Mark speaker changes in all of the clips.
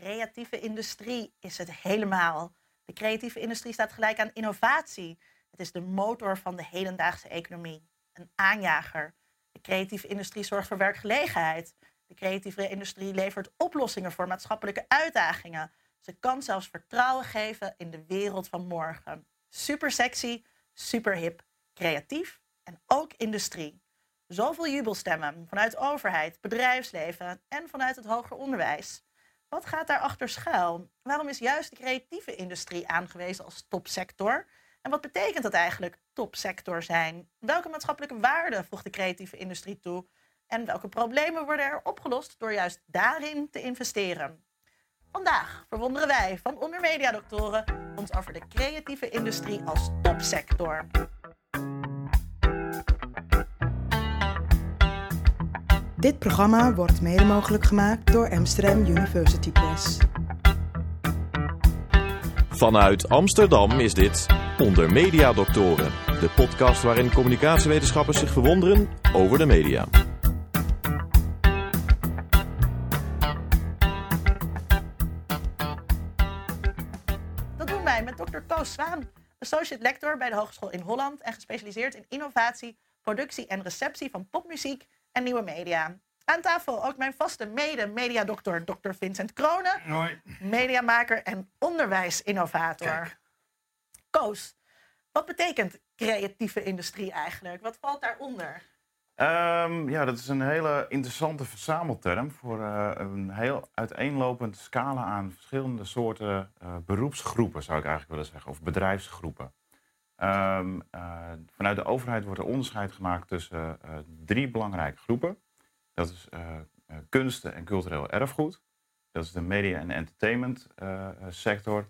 Speaker 1: creatieve industrie is het helemaal. De creatieve industrie staat gelijk aan innovatie. Het is de motor van de hedendaagse economie. Een aanjager. De creatieve industrie zorgt voor werkgelegenheid. De creatieve industrie levert oplossingen voor maatschappelijke uitdagingen. Ze kan zelfs vertrouwen geven in de wereld van morgen. Super sexy, super hip, creatief en ook industrie. Zoveel jubelstemmen vanuit overheid, bedrijfsleven en vanuit het hoger onderwijs. Wat gaat daarachter schuil? Waarom is juist de creatieve industrie aangewezen als topsector? En wat betekent dat eigenlijk, topsector zijn? Welke maatschappelijke waarden voegt de creatieve industrie toe? En welke problemen worden er opgelost door juist daarin te investeren? Vandaag verwonderen wij van Ondermedia Doctoren ons over de creatieve industrie als topsector.
Speaker 2: Dit programma wordt mede mogelijk gemaakt door Amsterdam University Press.
Speaker 3: Vanuit Amsterdam is dit Onder Media Doctoren, de podcast waarin communicatiewetenschappers zich verwonderen over de media.
Speaker 1: Dat doen wij met Dr. Koos Zwaan, associate lector bij de Hogeschool in Holland en gespecialiseerd in innovatie, productie en receptie van popmuziek en nieuwe media. Aan tafel ook mijn vaste mede-mediadokter, Dr. Vincent Kronen,
Speaker 4: Hoi.
Speaker 1: mediamaker en onderwijsinnovator.
Speaker 4: Kijk.
Speaker 1: Koos, wat betekent creatieve industrie eigenlijk? Wat valt daaronder?
Speaker 4: Ehm, ja, dat is een hele interessante verzamelterm voor eh, een heel uiteenlopend scala aan verschillende soorten eh, beroepsgroepen, zou ik eigenlijk willen zeggen, of bedrijfsgroepen. Ehm, eh, vanuit de overheid wordt er onderscheid gemaakt tussen eh, drie belangrijke groepen. Dat is eh, kunsten en cultureel erfgoed. Dat is de media en entertainment sector.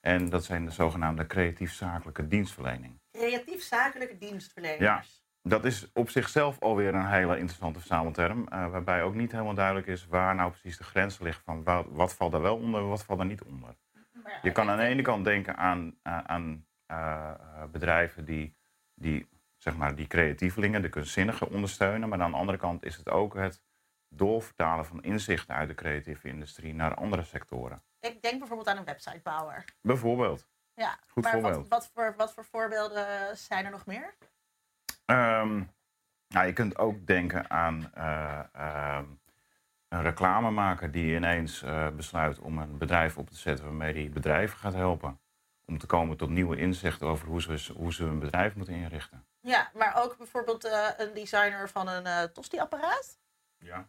Speaker 4: En dat zijn de zogenaamde creatief-zakelijke dienstverlening.
Speaker 1: Creatief-zakelijke dienstverleners.
Speaker 4: Ja. Dat is op zichzelf alweer een hele interessante verzamelterm. eh, waarbij ook niet helemaal duidelijk is waar nou precies de grens ligt van wat, wat valt daar wel onder, wat valt daar niet onder. Je kan aan de ene kant denken aan, aan, eh, eh, bedrijven die, die, zeg maar, die creatievelingen, de kunstzinnigen ondersteunen. Maar aan de andere kant is het ook het doorvertalen van inzichten uit de creatieve industrie naar andere sectoren.
Speaker 1: Ik denk bijvoorbeeld aan een websitebouwer.
Speaker 4: Bijvoorbeeld.
Speaker 1: Ja,
Speaker 4: Goed
Speaker 1: maar wat,
Speaker 4: voorbeeld.
Speaker 1: wat, voor, wat voor voorbeelden zijn er nog meer?
Speaker 4: Ehm, nou, je kunt ook denken aan eh, ehm, een reclamemaker die ineens besluit om een bedrijf op te zetten waarmee die bedrijven gaat helpen. Om te komen tot nieuwe inzichten over hoe ze, hoe ze een bedrijf moeten inrichten.
Speaker 1: Ja, maar ook bijvoorbeeld eh, een designer van een eh tosti-apparaat.
Speaker 4: Ja.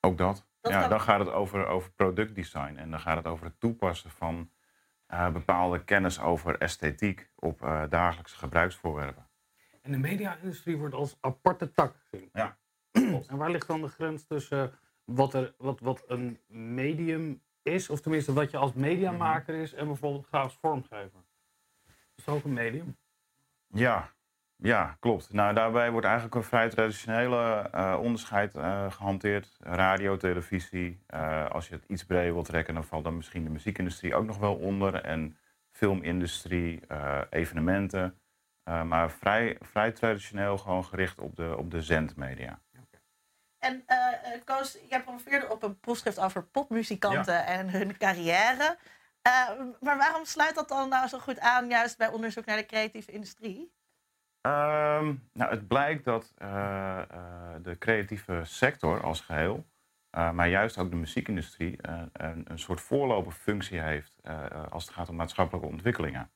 Speaker 4: Ook dat.
Speaker 1: Dat
Speaker 4: ja,
Speaker 1: kan-
Speaker 4: dan gaat het over, over productdesign en dan gaat het over het toepassen van eh, bepaalde kennis over esthetiek op eh, dagelijkse gebruiksvoorwerpen.
Speaker 5: En de media-industrie wordt als aparte tak gezien.
Speaker 4: Ja.
Speaker 5: En waar ligt dan de grens tussen wat, er, wat, wat een medium is, of tenminste wat je als mediamaker is, en bijvoorbeeld grafisch vormgever? Is dat ook een medium?
Speaker 4: Ja, ja, klopt. Nou, daarbij wordt eigenlijk een vrij traditionele eh, onderscheid eh, gehanteerd. Radio, televisie. Eh, als je het iets breder wilt trekken, dan valt dan misschien de muziekindustrie ook nog wel onder. En filmindustrie, evenementen. Maar vrij, vrij traditioneel gewoon gericht op de, op de zendmedia.
Speaker 1: En eh, Koos, jij promoveerde op een proefschrift over popmuzikanten en hun carrière. Eh, maar waarom sluit dat dan nou zo goed aan, juist bij onderzoek naar de creatieve industrie?
Speaker 4: Ehm, nou, het blijkt dat eh, de creatieve sector als geheel, eh, maar juist ook de muziekindustrie, een, een soort voorloperfunctie heeft als het gaat om maatschappelijke ontwikkelingen.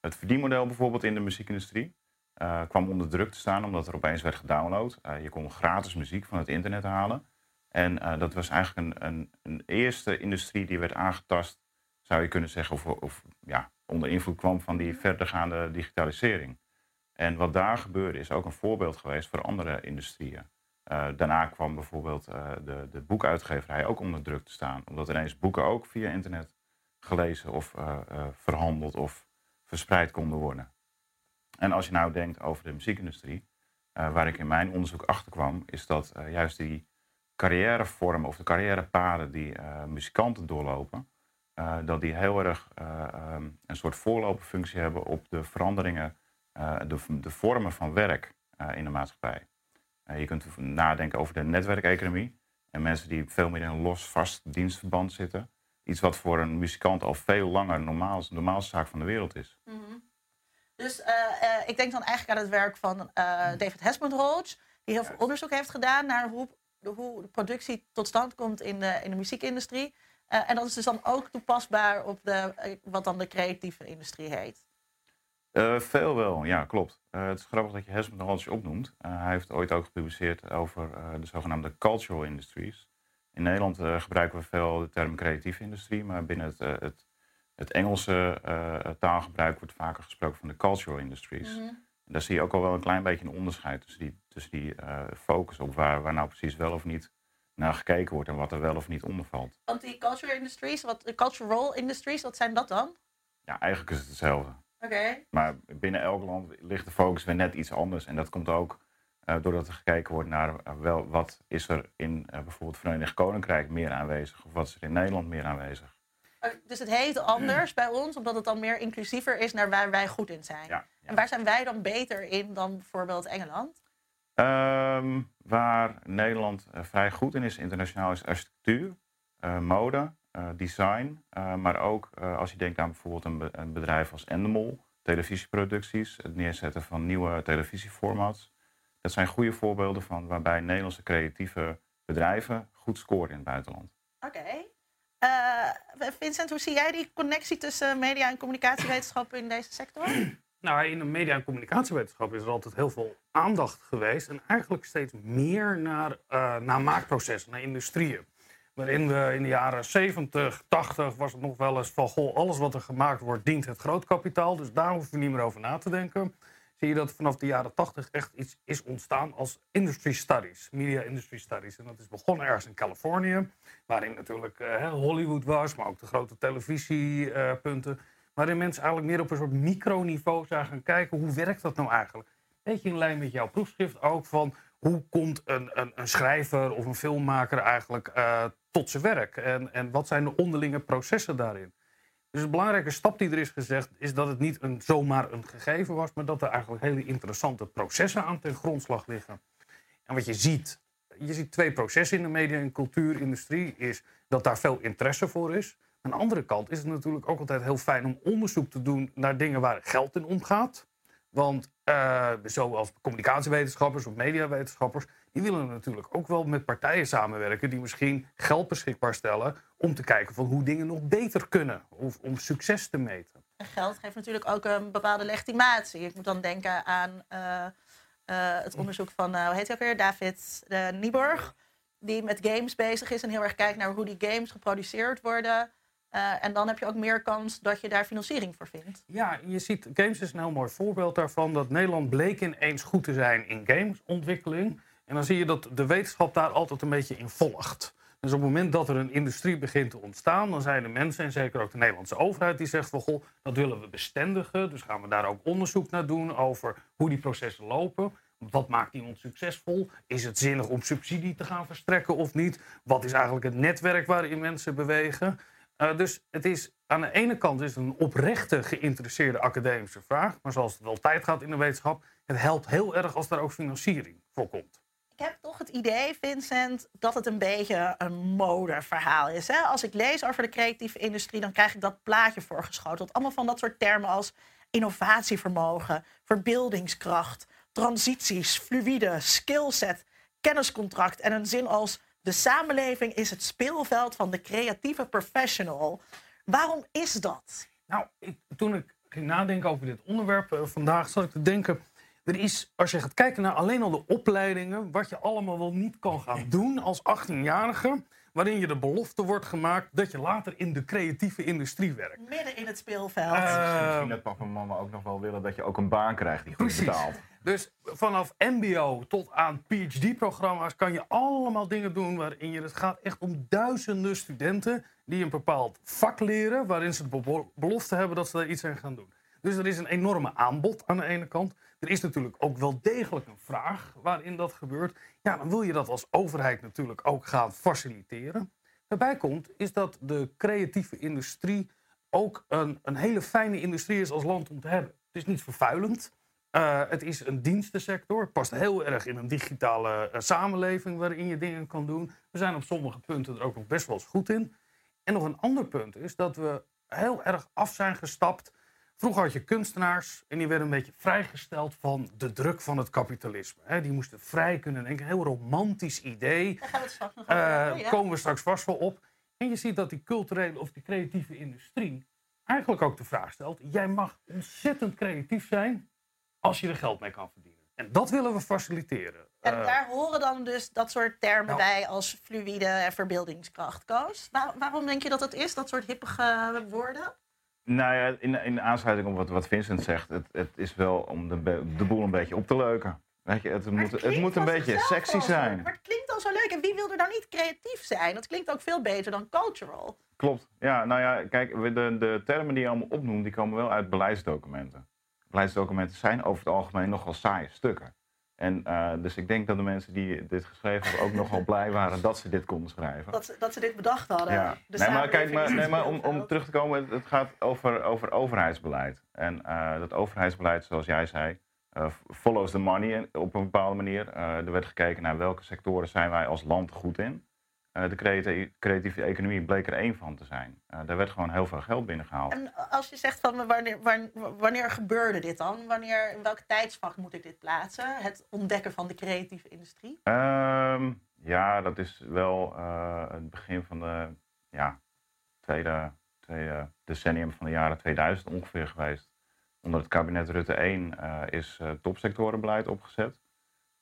Speaker 4: Het verdienmodel bijvoorbeeld in de muziekindustrie eh, kwam onder druk te staan omdat er opeens werd gedownload. Eh, je kon gratis muziek van het internet halen. En eh, dat was eigenlijk een, een, een eerste industrie die werd aangetast, zou je kunnen zeggen, of, of ja, onder invloed kwam van die verdergaande digitalisering. En wat daar gebeurde is ook een voorbeeld geweest voor andere industrieën. Daarna kwam bijvoorbeeld de, de boekuitgeverij ook onder druk te staan. Omdat ineens boeken ook via internet gelezen of verhandeld of verspreid konden worden. En als je nou denkt over de muziekindustrie, eh, waar ik in mijn onderzoek achter kwam, is dat eh, juist die carrièrevormen of de carrièrepaden die eh, muzikanten doorlopen, dat die heel erg eh, ehm, een soort voorloperfunctie hebben op de veranderingen, de, de vormen van werk in de maatschappij. Je kunt nadenken over de netwerkeconomie en mensen die veel meer in een los vast dienstverband zitten. iets wat voor een muzikant al veel langer normaal, de normaalste zaak van de wereld is.
Speaker 1: Mhm. Dus eh, eh, ik denk dan eigenlijk aan het werk van eh, David Hesmond Roach, die heel veel onderzoek heeft gedaan naar hoe, de, hoe de productie tot stand komt in de, in de muziekindustrie. En dat is dus dan ook toepasbaar op de, wat dan de creatieve industrie heet.
Speaker 4: Veel wel, ja, klopt. Het is grappig dat je Hesmond Roach opnoemt. Hij heeft ooit ook gepubliceerd over de zogenaamde cultural industries. In Nederland gebruiken we veel de term creatieve industrie, maar binnen het, het, het Engelse eh, taalgebruik wordt vaker gesproken van de cultural industries. En daar zie je ook al wel een klein beetje een onderscheid tussen die, tussen die eh, focus op waar, waar nou precies wel of niet naar gekeken wordt en wat er wel of niet onder valt.
Speaker 1: Want die cultural industries, wat de cultural industries, wat zijn dat dan?
Speaker 4: Ja, eigenlijk is het hetzelfde.
Speaker 1: Oké.
Speaker 4: Maar binnen elk land ligt de focus weer net iets anders. En dat komt ook eh, doordat er gekeken wordt naar wel, wat is er in bijvoorbeeld het Verenigd Koninkrijk meer aanwezig of wat is er in Nederland meer aanwezig.
Speaker 1: Dus het heet anders bij ons, omdat het dan meer inclusiever is naar waar wij goed in zijn.
Speaker 4: Ja,
Speaker 1: En waar zijn wij dan beter in dan bijvoorbeeld Engeland?
Speaker 4: Ehm, waar Nederland eh, vrij goed in is internationaal is architectuur, eh, mode, eh, design. maar ook als je denkt aan bijvoorbeeld een, be- een bedrijf als Endemol, televisieproducties, het neerzetten van nieuwe televisieformats. Dat zijn goede voorbeelden van waarbij Nederlandse creatieve bedrijven goed scoren in het buitenland.
Speaker 1: Oké. Vincent, hoe zie jij die connectie tussen media en communicatiewetenschappen in deze sector?
Speaker 5: Nou, in de media- en communicatiewetenschap is er altijd heel veel aandacht geweest. En eigenlijk steeds meer naar, eh, naar maakprocessen, naar industrieën. Waarin we in de jaren 70, 80 was het nog wel eens van... Goh, alles wat er gemaakt wordt dient het grootkapitaal. Dus daar hoeven we niet meer over na te denken. Zie je dat vanaf de jaren 80 echt iets is ontstaan als industry studies. Media industry studies. En dat is begonnen ergens in Californië. Waarin natuurlijk eh, Hollywood was, maar ook de grote televisiepunten. waarin mensen eigenlijk meer op een soort microniveau zagen gaan kijken... hoe werkt dat nou eigenlijk? Beetje in lijn met jouw proefschrift ook van... hoe komt een, een, een schrijver of een filmmaker eigenlijk eh, tot zijn werk? En, en wat zijn de onderlinge processen daarin? Dus een belangrijke stap die er is gezegd... is dat het niet een, zomaar een gegeven was... maar dat er eigenlijk hele interessante processen aan ten grondslag liggen. En wat je ziet, je ziet twee processen in de media- en cultuurindustrie... is dat daar veel interesse voor is. Aan de andere kant is het natuurlijk ook altijd heel fijn om onderzoek te doen... naar dingen waar geld in omgaat. Want eh, zoals communicatiewetenschappers of mediawetenschappers... die willen natuurlijk ook wel met partijen samenwerken... die misschien geld beschikbaar stellen... om te kijken van hoe dingen nog beter kunnen. Of om succes te meten.
Speaker 1: En geld geeft natuurlijk ook een bepaalde legitimatie. Ik moet dan denken aan eh, eh, het onderzoek van, eh, hoe heet hij ook weer, David uh, Nieborg. Die met games bezig is en heel erg kijkt naar hoe die games geproduceerd worden. Uh, en dan heb je ook meer kans dat je daar financiering voor vindt.
Speaker 5: Ja, je ziet, games is een heel mooi voorbeeld daarvan. Dat Nederland bleek ineens goed te zijn in gamesontwikkeling. En dan zie je dat de wetenschap daar altijd een beetje in volgt. Dus op het moment dat er een industrie begint te ontstaan, dan zijn er mensen, en zeker ook de Nederlandse overheid, die zegt van goh, dat willen we bestendigen. Dus gaan we daar ook onderzoek naar doen over hoe die processen lopen. Wat maakt iemand succesvol? Is het zinnig om subsidie te gaan verstrekken of niet? Wat is eigenlijk het netwerk waarin mensen bewegen? Uh, dus het is aan de ene kant is een oprechte geïnteresseerde academische vraag. Maar zoals het wel tijd gaat in de wetenschap, het helpt heel erg als daar ook financiering voor komt.
Speaker 1: Ik heb toch het idee, Vincent, dat het een beetje een modeverhaal is. Hè? Als ik lees over de creatieve industrie, dan krijg ik dat plaatje voorgeschoteld. Allemaal van dat soort termen als innovatievermogen, verbeeldingskracht, transities, fluïde, skillset, kenniscontract en een zin als de samenleving is het speelveld van de creatieve professional. Waarom is dat?
Speaker 5: Nou, ik, toen ik ging nadenken over dit onderwerp uh, vandaag, zat ik te denken. Er is, als je gaat kijken naar alleen al de opleidingen, wat je allemaal wel niet kan gaan doen als 18-jarige, waarin je de belofte wordt gemaakt dat je later in de creatieve industrie werkt.
Speaker 1: Midden in het speelveld.
Speaker 6: Uh, Misschien dat papa en mama ook nog wel willen dat je ook een baan krijgt die goed
Speaker 5: precies.
Speaker 6: betaalt.
Speaker 5: Dus vanaf MBO tot aan PhD-programma's kan je allemaal dingen doen waarin je. Het gaat echt om duizenden studenten die een bepaald vak leren, waarin ze de belofte hebben dat ze daar iets aan gaan doen. Dus er is een enorme aanbod aan de ene kant. Er is natuurlijk ook wel degelijk een vraag waarin dat gebeurt. Ja, dan wil je dat als overheid natuurlijk ook gaan faciliteren. Daarbij komt is dat de creatieve industrie ook een, een hele fijne industrie is als land om te hebben. Het is niet vervuilend. Uh, het is een dienstensector. Het past heel erg in een digitale uh, samenleving waarin je dingen kan doen. We zijn op sommige punten er ook nog best wel eens goed in. En nog een ander punt is dat we heel erg af zijn gestapt. Vroeger had je kunstenaars en die werden een beetje vrijgesteld van de druk van het kapitalisme. hè. Die moesten vrij kunnen denken. Een heel romantisch idee.
Speaker 1: Daar gaan we straks nog
Speaker 5: Eh,
Speaker 1: over ja.
Speaker 5: komen we straks vast wel op. En je ziet dat die culturele of die creatieve industrie eigenlijk ook de vraag stelt: jij mag ontzettend creatief zijn als je er geld mee kan verdienen. En dat willen we faciliteren.
Speaker 1: En
Speaker 5: Eh,
Speaker 1: daar horen dan dus dat soort termen
Speaker 5: nou.
Speaker 1: bij als fluïde en verbeeldingskracht. Koos, waar- waarom denk je dat het is, dat soort hippige woorden?
Speaker 4: Nou ja, in, in aansluiting op wat, wat Vincent zegt, het, het is wel om de, de boel een beetje op te leuken. Weet je, het, moet, het moet een beetje sexy zijn.
Speaker 1: Maar het klinkt al zo leuk. En wie wil er nou niet creatief zijn? Dat klinkt ook veel beter dan cultural.
Speaker 4: Klopt. Ja, nou ja, kijk, de, de termen die je allemaal opnoemt, die komen wel uit beleidsdocumenten. Beleidsdocumenten zijn over het algemeen nogal saaie stukken. En eh, dus ik denk dat de mensen die dit geschreven hebben ook nogal blij waren dat ze dit konden schrijven.
Speaker 1: Dat ze, dat ze dit bedacht hadden.
Speaker 4: Ja. Nee, maar kijk, maar, nee, maar om, om terug te komen, het, gaat over, over overheidsbeleid. En eh, dat overheidsbeleid, zoals jij zei, eh, follows the money op een bepaalde manier. Er werd gekeken naar welke sectoren zijn wij als land goed in. Eh, de creati- creatieve economie bleek er één van te zijn. Eh, daar werd gewoon heel veel geld binnengehaald.
Speaker 1: En als je zegt van wanneer, wanneer, gebeurde dit dan? Wanneer, in welk tijdsvak moet ik dit plaatsen? Het ontdekken van de creatieve industrie?
Speaker 4: Ehm, ja, dat is wel eh, het begin van de ja, tweede, tweede decennium van de jaren 2000 ongeveer geweest. Onder het kabinet Rutte 1 eh, is topsectorenbeleid opgezet.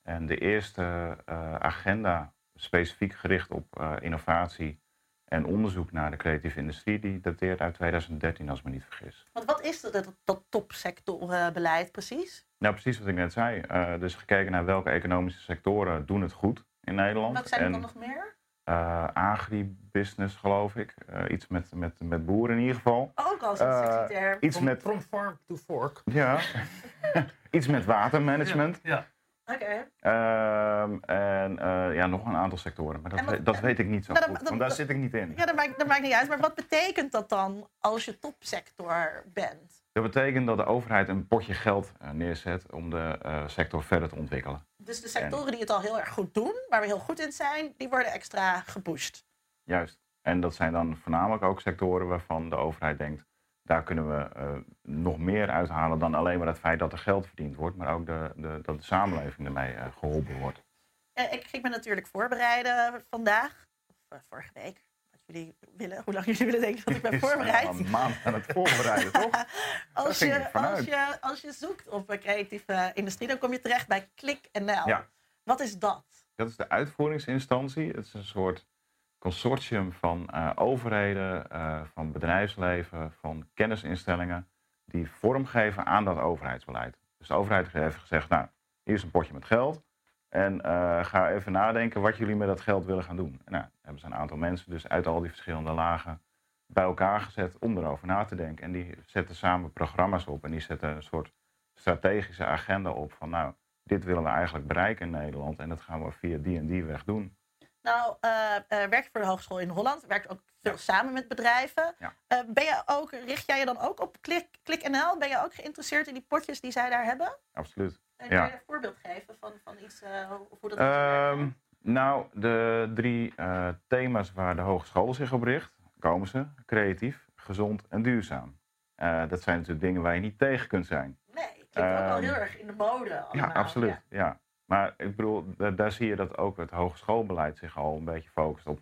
Speaker 4: En de eerste agenda specifiek gericht op eh, innovatie en onderzoek naar de creatieve industrie, die dateert uit 2013 als ik me niet vergis.
Speaker 1: Want wat is dat, dat, dat topsectorbeleid precies?
Speaker 4: Nou, precies wat ik net zei. Eh, dus gekeken naar welke economische sectoren doen het goed in Nederland.
Speaker 1: Wat zijn er
Speaker 4: En-
Speaker 1: dan nog meer?
Speaker 4: eh agribusiness, geloof ik. Eh, iets met, met, met boeren in ieder geval.
Speaker 1: Ook als een sexy term.
Speaker 4: Iets
Speaker 5: from,
Speaker 4: met,
Speaker 5: from farm to fork.
Speaker 4: ja, iets met watermanagement.
Speaker 5: Ja.
Speaker 1: Oké.
Speaker 4: Ehm, en eh, ja, nog een aantal sectoren. Maar dat,
Speaker 1: wat-
Speaker 4: dat weet ik niet zo
Speaker 1: Nou,
Speaker 4: goed,
Speaker 1: dat-
Speaker 4: want daar zit ik niet in.
Speaker 1: Ja, dat maakt, dat maakt niet uit. Maar wat betekent dat dan als je topsector bent?
Speaker 4: Dat betekent dat de overheid een potje geld eh, neerzet om de eh, sector verder te ontwikkelen.
Speaker 1: Dus de sectoren die het al heel erg goed doen, waar we heel goed in zijn, die worden extra gepusht.
Speaker 4: Juist. En dat zijn dan voornamelijk ook sectoren waarvan de overheid denkt, daar kunnen we eh, nog meer uithalen dan alleen maar het feit dat er geld verdiend wordt, maar ook de, de, dat de samenleving ermee eh, geholpen wordt.
Speaker 1: Eh, ik ging me natuurlijk voorbereiden vandaag, of vorige week. Wat jullie willen, hoe lang jullie willen denken dat ik ben
Speaker 4: is
Speaker 1: voorbereid.
Speaker 4: al een maand aan het voorbereiden, toch?
Speaker 1: Als je, als, je, als je zoekt op een creatieve industrie, dan kom je terecht bij Klik.nl.
Speaker 4: Ja.
Speaker 1: Wat is dat?
Speaker 4: Dat is de uitvoeringsinstantie. Het is een soort consortium van eh, overheden, eh, van bedrijfsleven, van kennisinstellingen die vormgeven aan dat overheidsbeleid. Dus de overheid heeft gezegd, nou, hier is een potje met geld. En eh, ga even nadenken wat jullie met dat geld willen gaan doen. En nou, hebben ze een aantal mensen dus uit al die verschillende lagen bij elkaar gezet om erover na te denken. En die zetten samen programma's op en die zetten een soort strategische agenda op van nou, dit willen we eigenlijk bereiken in Nederland en dat gaan we via die en die weg doen.
Speaker 1: Nou, eh, werk je voor de Hogeschool in Holland, werkt ook veel samen met bedrijven.
Speaker 4: Ja.
Speaker 1: Eh, ben je ook, richt jij je dan ook op Klik, Klik.nl? Ben je ook geïnteresseerd in die potjes die zij daar hebben?
Speaker 4: Absoluut.
Speaker 1: Kun je een voorbeeld geven van, van iets, hoe- dat werkt?
Speaker 4: Ehm, nou, de drie thema's waar de hogeschool zich op richt, komen ze. Creatief, gezond en duurzaam. Dat zijn natuurlijk dingen waar je niet tegen kunt zijn.
Speaker 1: Nee, klinkt ook wel
Speaker 4: ehm,
Speaker 1: heel erg in de mode allemaal.
Speaker 4: Ja, absoluut. Ja. Maar ik bedoel, da- daar zie je dat ook het hogeschoolbeleid zich al een beetje focust op.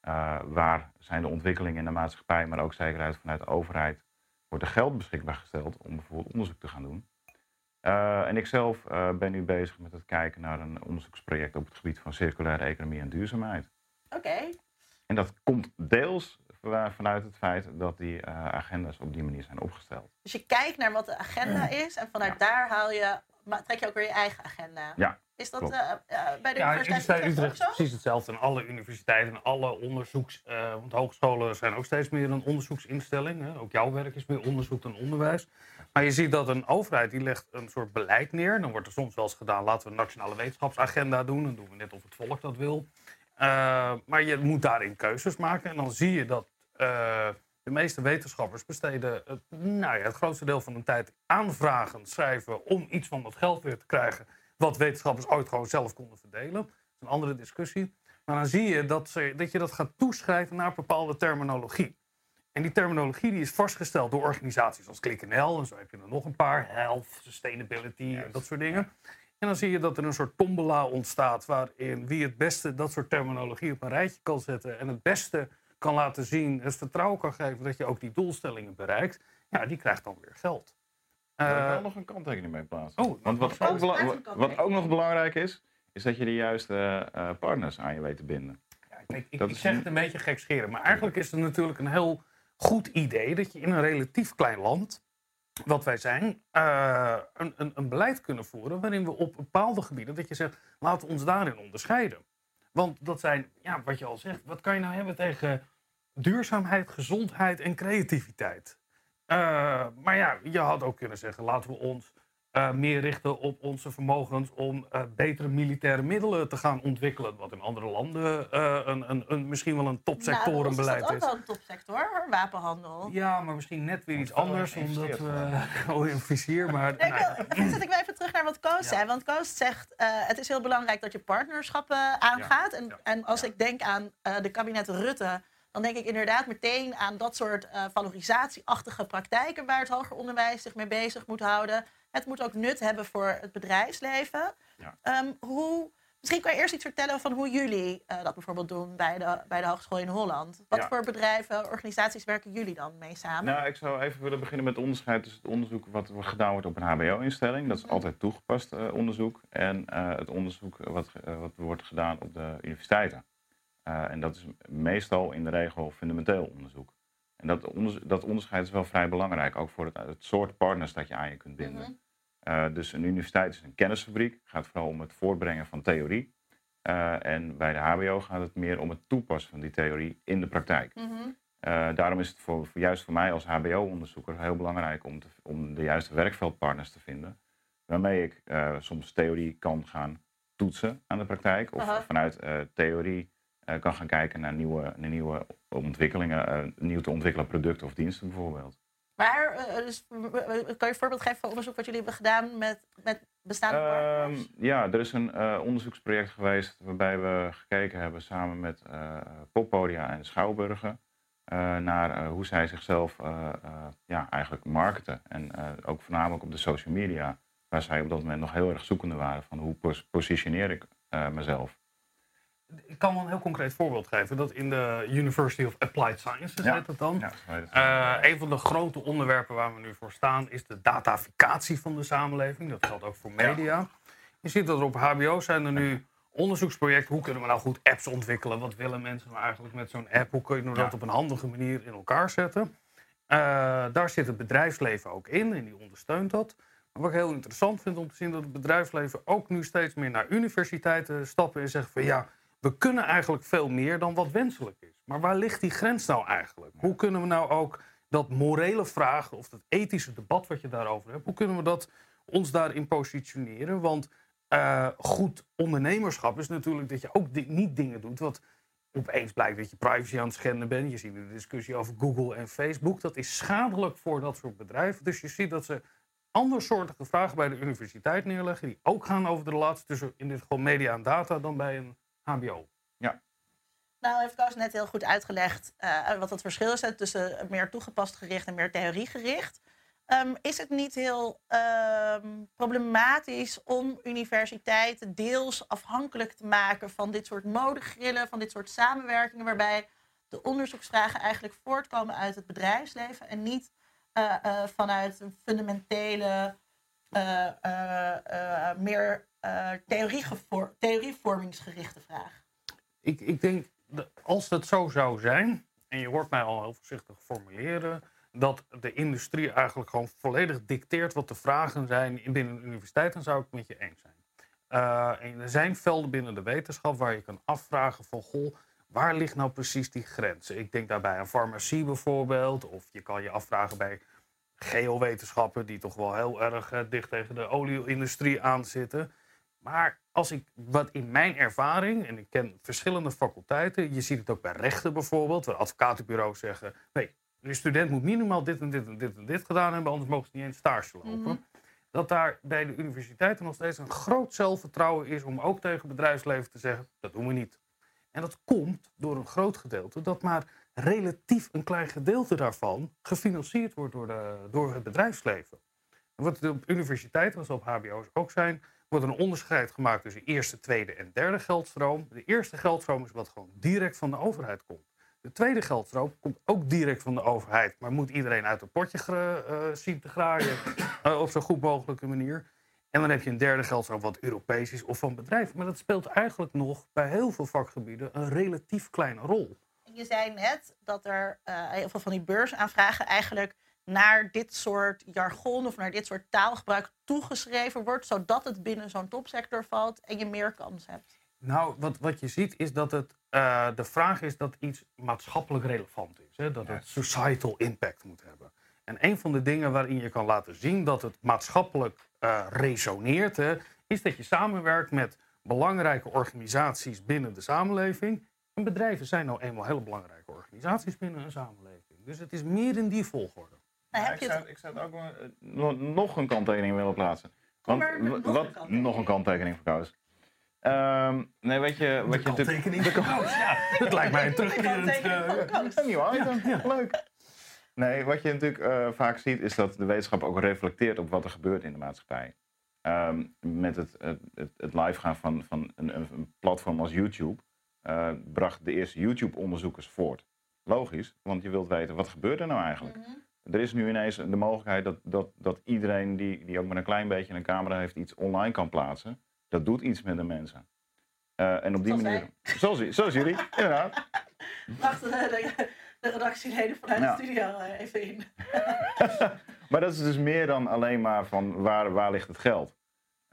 Speaker 4: eh, waar zijn de ontwikkelingen in de maatschappij, maar ook zeker uit vanuit de overheid, wordt er geld beschikbaar gesteld om bijvoorbeeld onderzoek te gaan doen. Eh, en ik zelf eh, ben nu bezig met het kijken naar een onderzoeksproject op het gebied van circulaire economie en duurzaamheid.
Speaker 1: Oké.
Speaker 4: En dat komt deels va- vanuit het feit dat die agenda's op die manier zijn opgesteld.
Speaker 1: Dus je kijkt naar wat de agenda is en vanuit daar haal je, trek je ook weer je eigen agenda.
Speaker 4: Ja,
Speaker 1: Is dat eh, eh, bij de
Speaker 5: Ja,
Speaker 1: Universiteit
Speaker 5: Universiteit
Speaker 1: Utrecht zo?
Speaker 5: precies hetzelfde. En alle universiteiten en alle onderzoeks... eh, want hogescholen zijn ook steeds meer een onderzoeksinstelling. Hè. Ook jouw werk is meer onderzoek dan onderwijs. Maar je ziet dat een overheid die legt een soort beleid neer. Dan wordt er soms wel eens gedaan, laten we een nationale wetenschapsagenda doen. Dan doen we net of het volk dat wil. Eh, maar je moet daarin keuzes maken. En dan zie je dat eh, de meeste wetenschappers besteden het, nou ja, het grootste deel van hun tijd aanvragen schrijven om iets van dat geld weer te krijgen. Wat wetenschappers ooit gewoon zelf konden verdelen. Dat is een andere discussie. Maar dan zie je dat, ze, dat je dat gaat toeschrijven naar bepaalde terminologie. En die terminologie die is vastgesteld door organisaties als ClickNL. En zo heb je er nog een paar. Health, sustainability en dat soort dingen. En dan zie je dat er een soort tombola ontstaat waarin wie het beste dat soort terminologie op een rijtje kan zetten en het beste kan laten zien, het vertrouwen kan geven dat je ook die doelstellingen bereikt, ja, die krijgt dan weer geld.
Speaker 4: Daar wil ik
Speaker 5: Eh,
Speaker 4: wel nog een kanttekening mee plaatsen.
Speaker 5: oh,
Speaker 4: Want wat
Speaker 1: oh,
Speaker 4: ook, wat ook nog belangrijk is, is dat je de juiste eh, partners aan je weet te binden.
Speaker 5: Ja, ik, ik, zeg
Speaker 4: een-
Speaker 5: het een beetje gekscheren, maar eigenlijk is het natuurlijk een heel goed idee dat je in een relatief klein land, wat wij zijn, eh, een, een, een beleid kunnen voeren waarin we op bepaalde gebieden, dat je zegt, laten we ons daarin onderscheiden. Want dat zijn, ja, wat je al zegt, wat kan je nou hebben tegen duurzaamheid, gezondheid en creativiteit? Eh, maar ja, je had ook kunnen zeggen, laten we ons eh, meer richten op onze vermogens om eh, betere militaire middelen te gaan ontwikkelen. Wat in andere landen eh, een, een, een, misschien wel een topsectorenbeleid
Speaker 1: nou,
Speaker 5: is.
Speaker 1: dat is ook wel een topsector, hoor, wapenhandel.
Speaker 5: Ja, maar misschien net weer iets anders, omdat we... Oh, een vizier, maar...
Speaker 1: Nee, ik
Speaker 5: nou,
Speaker 1: wil, zet ik wel even terug naar wat Koos
Speaker 5: Ja.
Speaker 1: zei. Want Koos zegt, eh, het is heel belangrijk dat je partnerschappen aangaat. En,
Speaker 5: Ja.
Speaker 1: en als ik denk aan eh, de kabinet Rutte... dan denk ik inderdaad meteen aan dat soort eh valorisatieachtige praktijken... waar het hoger onderwijs zich mee bezig moet houden. Het moet ook nut hebben voor het bedrijfsleven.
Speaker 4: Ja.
Speaker 1: Ehm, hoe, misschien kan je eerst iets vertellen van hoe jullie eh, dat bijvoorbeeld doen... bij de, bij de Hogeschool in Holland. Wat
Speaker 4: Ja.
Speaker 1: voor bedrijven, organisaties werken jullie dan mee samen?
Speaker 4: Nou, ik zou even willen beginnen met het onderscheid tussen het onderzoek wat gedaan wordt op een HBO-instelling. Dat is altijd toegepast eh, onderzoek. En het onderzoek wat, wat wordt gedaan op de universiteiten. Eh, en dat is meestal in de regel fundamenteel onderzoek. En dat, onderz- dat onderscheid is wel vrij belangrijk, ook voor het, het soort partners dat je aan je kunt binden.
Speaker 1: Mhm.
Speaker 4: Eh, dus een universiteit is een kennisfabriek. Gaat vooral om het voortbrengen van theorie. Eh, en bij de HBO gaat het meer om het toepassen van die theorie in de praktijk.
Speaker 1: Mhm.
Speaker 4: Daarom is het voor, voor- juist voor mij als HBO-onderzoeker heel belangrijk om, te, om de juiste werkveldpartners te vinden. Waarmee ik soms theorie kan gaan toetsen aan de praktijk. Of
Speaker 1: Aha.
Speaker 4: vanuit theorie kan gaan kijken naar nieuwe, naar nieuwe ontwikkelingen. eh, nieuw te ontwikkelen producten of diensten bijvoorbeeld.
Speaker 1: Waar, eh, dus, eh, kan je een voorbeeld geven van onderzoek wat jullie hebben gedaan met, met bestaande
Speaker 4: Ehm,
Speaker 1: partners?
Speaker 4: ja, er is een eh, onderzoeksproject geweest waarbij we gekeken hebben samen met eh, poppodia en schouwburgen eh, naar eh, hoe zij zichzelf eh, eh, ja, eigenlijk marketen. En eh, ook voornamelijk op de social media, waar zij op dat moment nog heel erg zoekende waren van hoe pos- positioneer ik eh, mezelf.
Speaker 5: Ik kan wel een heel concreet voorbeeld geven. Dat in de University of Applied Sciences
Speaker 4: Ja.
Speaker 5: heet het dan.
Speaker 4: Ja.
Speaker 5: Eh, een van de grote onderwerpen waar we nu voor staan is de dataficatie van de samenleving. Dat geldt ook voor media. Je ziet dat er op HBO zijn er nu onderzoeksprojecten. Hoe kunnen we nou goed apps ontwikkelen? Wat willen mensen nou eigenlijk met zo'n app? Hoe kunnen we dat
Speaker 4: Ja.
Speaker 5: op een handige manier in elkaar zetten? Eh, daar zit het bedrijfsleven ook in en die ondersteunt dat. Maar wat ik heel interessant vind om te zien dat het bedrijfsleven ook nu steeds meer naar universiteiten stappen en zegt van ja, we kunnen eigenlijk veel meer dan wat wenselijk is. Maar waar ligt die grens nou eigenlijk? Hoe kunnen we nou ook dat morele vraag of dat ethische debat wat je daarover hebt, hoe kunnen we dat ons daarin positioneren? Want eh, goed ondernemerschap is natuurlijk dat je ook di- niet dingen doet wat opeens blijkt dat je privacy aan het schenden bent. Je ziet de discussie over Google en Facebook. Dat is schadelijk voor dat soort bedrijven. Dus je ziet dat ze andersoortige vragen bij de universiteit neerleggen, die ook gaan over de relatie tussen in dit geval media en data dan bij een HBO.
Speaker 1: Nou, heeft Koos net heel goed uitgelegd eh, wat het verschil is tussen meer toegepast gericht en meer theoriegericht. Ehm, is het niet heel ehm, problematisch om universiteiten deels afhankelijk te maken van dit soort modegrillen, van dit soort samenwerkingen, waarbij de onderzoeksvragen eigenlijk voortkomen uit het bedrijfsleven en niet eh, eh, vanuit een fundamentele, eh, eh, eh, meer theorievormingsgerichte vraag?
Speaker 5: Ik, ik denk, dat als het zo zou zijn, en je hoort mij al heel voorzichtig formuleren, dat de industrie eigenlijk gewoon volledig dicteert wat de vragen zijn in- binnen een universiteit, dan zou ik het met je eens zijn. Eh, en er zijn velden binnen de wetenschap waar je kan afvragen van, goh, waar ligt nou precies die grens? Ik denk daarbij aan farmacie bijvoorbeeld, of je kan je afvragen bij geowetenschappen, die toch wel heel erg eh, dicht tegen de olieindustrie aanzitten. Maar als ik, wat in mijn ervaring, en ik ken verschillende faculteiten, je ziet het ook bij rechten bijvoorbeeld, waar advocatenbureaus zeggen: nee, de student moet minimaal dit en dit en dit en dit gedaan hebben, anders mogen ze niet eens stage lopen.
Speaker 1: Mhm.
Speaker 5: Dat daar bij de universiteiten nog steeds een groot zelfvertrouwen is om ook tegen het bedrijfsleven te zeggen: dat doen we niet. En dat komt door een groot gedeelte dat maar relatief een klein gedeelte daarvan gefinancierd wordt door, de, door het bedrijfsleven. En wat op universiteiten, zoals op HBO's ook zijn, wordt een onderscheid gemaakt tussen eerste, tweede en derde geldstroom. De eerste geldstroom is wat gewoon direct van de overheid komt. De tweede geldstroom komt ook direct van de overheid, maar moet iedereen uit het potje uh, zien te graaien uh, op zo goed mogelijke manier. En dan heb je een derde geldstroom wat Europees is of van bedrijven. Maar dat speelt eigenlijk nog bij heel veel vakgebieden een relatief kleine rol.
Speaker 1: Je zei net dat er uh, heel veel van die beursaanvragen eigenlijk naar dit soort jargon of naar dit soort taalgebruik toegeschreven wordt, zodat het binnen zo'n topsector valt en je meer kans hebt.
Speaker 5: Nou, wat, wat je ziet is dat het uh, de vraag is dat iets maatschappelijk relevant is. Hè? Dat het societal impact moet hebben. En een van de dingen waarin je kan laten zien dat het maatschappelijk uh, resoneert, hè, is dat je samenwerkt met belangrijke organisaties binnen de samenleving. En bedrijven zijn nou eenmaal hele belangrijke organisaties binnen een samenleving. Dus het is meer in die volgorde.
Speaker 4: Nou, heb je ik, zou, ik zou ook wel, nog een kanttekening willen plaatsen. Want,
Speaker 1: maar, nog,
Speaker 4: wat,
Speaker 1: een kanttekening.
Speaker 4: nog een kanttekening voor Koos. Um, nee, weet je... Wat
Speaker 5: de
Speaker 4: je
Speaker 5: kanttekening Koos, ja. Dat lijkt mij een terugkerend...
Speaker 1: Uh,
Speaker 4: een nieuw item, ja, leuk. Nee, wat je natuurlijk uh, vaak ziet is dat de wetenschap ook reflecteert op wat er gebeurt in de maatschappij. Um, met het, het, het, live gaan van, van een, een platform als YouTube uh, bracht de eerste YouTube-onderzoekers voort. Logisch, want je wilt weten wat gebeurt er nou eigenlijk. Mm -hmm. Er is nu ineens de mogelijkheid dat, dat, dat iedereen die, die ook maar een klein beetje een camera heeft iets online kan plaatsen. Dat doet iets met de mensen. Uh, en op die
Speaker 1: zoals
Speaker 4: manier. Zoals, zoals jullie, inderdaad.
Speaker 1: Wacht, de, de redactieleden vanuit de studio uh, even in.
Speaker 4: maar dat is dus meer dan alleen maar van waar, waar ligt het geld.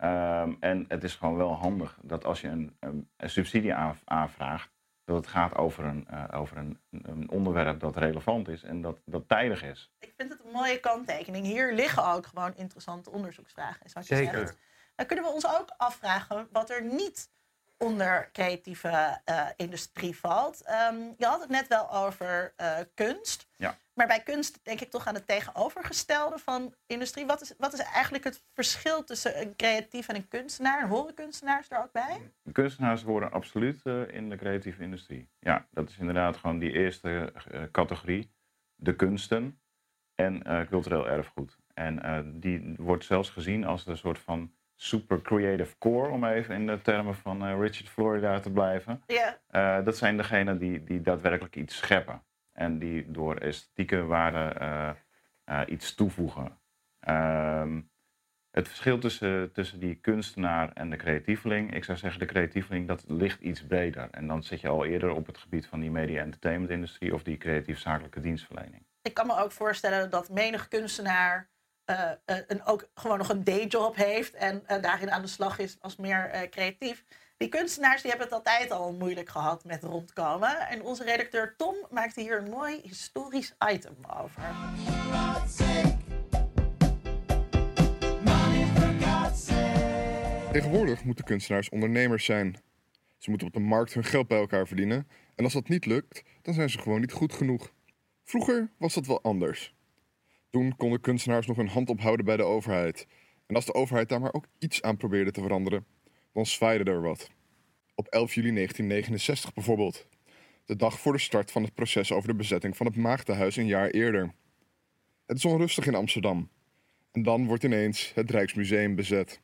Speaker 4: Um, en het is gewoon wel handig dat als je een, een, een subsidie aanvraagt, dat het gaat over, een, uh, over een, een, onderwerp dat relevant is en dat, dat tijdig is.
Speaker 1: Ik vind het een mooie kanttekening. Hier liggen ook gewoon interessante onderzoeksvragen. Is wat je
Speaker 5: Zeker.
Speaker 1: Zegt. Dan kunnen we ons ook afvragen wat er niet onder creatieve uh, industrie valt. Um, je had het net wel over uh, kunst.
Speaker 4: Ja.
Speaker 1: Maar bij kunst denk ik toch aan het tegenovergestelde van industrie. Wat is, wat is eigenlijk het verschil tussen een creatief en een kunstenaar? En horen kunstenaars er ook bij?
Speaker 4: Kunstenaars horen absoluut uh, in de creatieve industrie. Ja, dat is inderdaad gewoon die eerste categorie. De kunsten en cultureel erfgoed. En die wordt zelfs gezien als een soort van super creative core, om even in de termen van uh, Richard Florida te blijven.
Speaker 1: Yeah.
Speaker 4: Uh, dat zijn degenen die, die daadwerkelijk iets scheppen. En die door esthetieke waarden uh, iets toevoegen. Um, het verschil tussen, tussen die kunstenaar en de creatieveling, ik zou zeggen de creatieveling, dat ligt iets breder. En dan zit je al eerder op het gebied van die media-entertainment industrie of die creatief-zakelijke dienstverlening.
Speaker 1: Ik kan me ook voorstellen dat menig kunstenaar een, ook gewoon nog een dayjob heeft en uh, daarin aan de slag is als meer creatief. Die kunstenaars die hebben het altijd al moeilijk gehad met rondkomen. En onze redacteur Tom maakte hier een mooi historisch item over.
Speaker 7: Tegenwoordig moeten kunstenaars ondernemers zijn. Ze moeten op de markt hun geld bij elkaar verdienen. En als dat niet lukt, dan zijn ze gewoon niet goed genoeg. Vroeger was dat wel anders. Toen konden kunstenaars nog hun hand ophouden bij de overheid. En als de overheid daar maar ook iets aan probeerde te veranderen, dan zwaaide er wat. Op 11 juli 1969 bijvoorbeeld. De dag voor de start van het proces over de bezetting van het Maagdenhuis een jaar eerder. Het is onrustig in Amsterdam. En dan wordt ineens het Rijksmuseum bezet.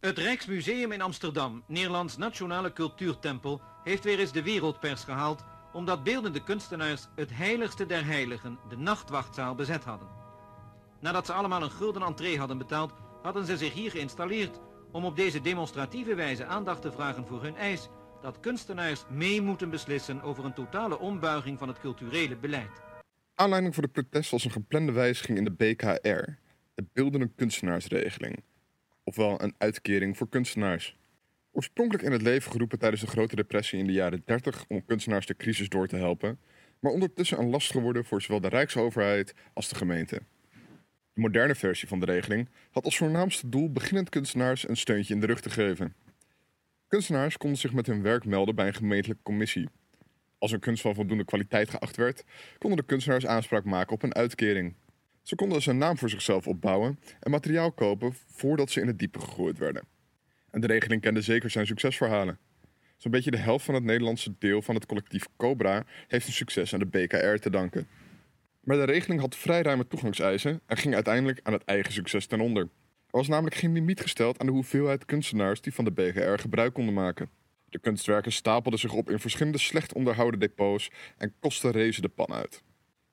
Speaker 8: Het Rijksmuseum in Amsterdam, Nederlands nationale cultuurtempel, heeft weer eens de wereldpers gehaald omdat beeldende kunstenaars het heiligste der heiligen, de nachtwachtzaal, bezet hadden. Nadat ze allemaal een gulden entree hadden betaald, hadden ze zich hier geïnstalleerd om op deze demonstratieve wijze aandacht te vragen voor hun eis dat kunstenaars mee moeten beslissen over een totale ombuiging van het culturele beleid.
Speaker 7: Aanleiding voor de protest was een geplande wijziging in de BKR, de Beeldende Kunstenaarsregeling, ofwel een uitkering voor kunstenaars. Oorspronkelijk in het leven geroepen tijdens de Grote Depressie in de jaren 30 om kunstenaars de crisis door te helpen, maar ondertussen een last geworden voor zowel de Rijksoverheid als de gemeente. De moderne versie van de regeling had als voornaamste doel beginnend kunstenaars een steuntje in de rug te geven. Kunstenaars konden zich met hun werk melden bij een gemeentelijke commissie. Als een kunst van voldoende kwaliteit geacht werd, konden de kunstenaars aanspraak maken op een uitkering. Ze konden dus een naam voor zichzelf opbouwen en materiaal kopen voordat ze in het diepe gegooid werden. En de regeling kende zeker zijn succesverhalen. Zo'n beetje de helft van het Nederlandse deel van het collectief Cobra heeft een succes aan de BKR te danken. Maar de regeling had vrij ruime toegangseisen en ging uiteindelijk aan het eigen succes ten onder. Er was namelijk geen limiet gesteld aan de hoeveelheid kunstenaars die van de BKR gebruik konden maken. De kunstwerken stapelden zich op in verschillende slecht onderhouden depots en kosten rezen de pan uit.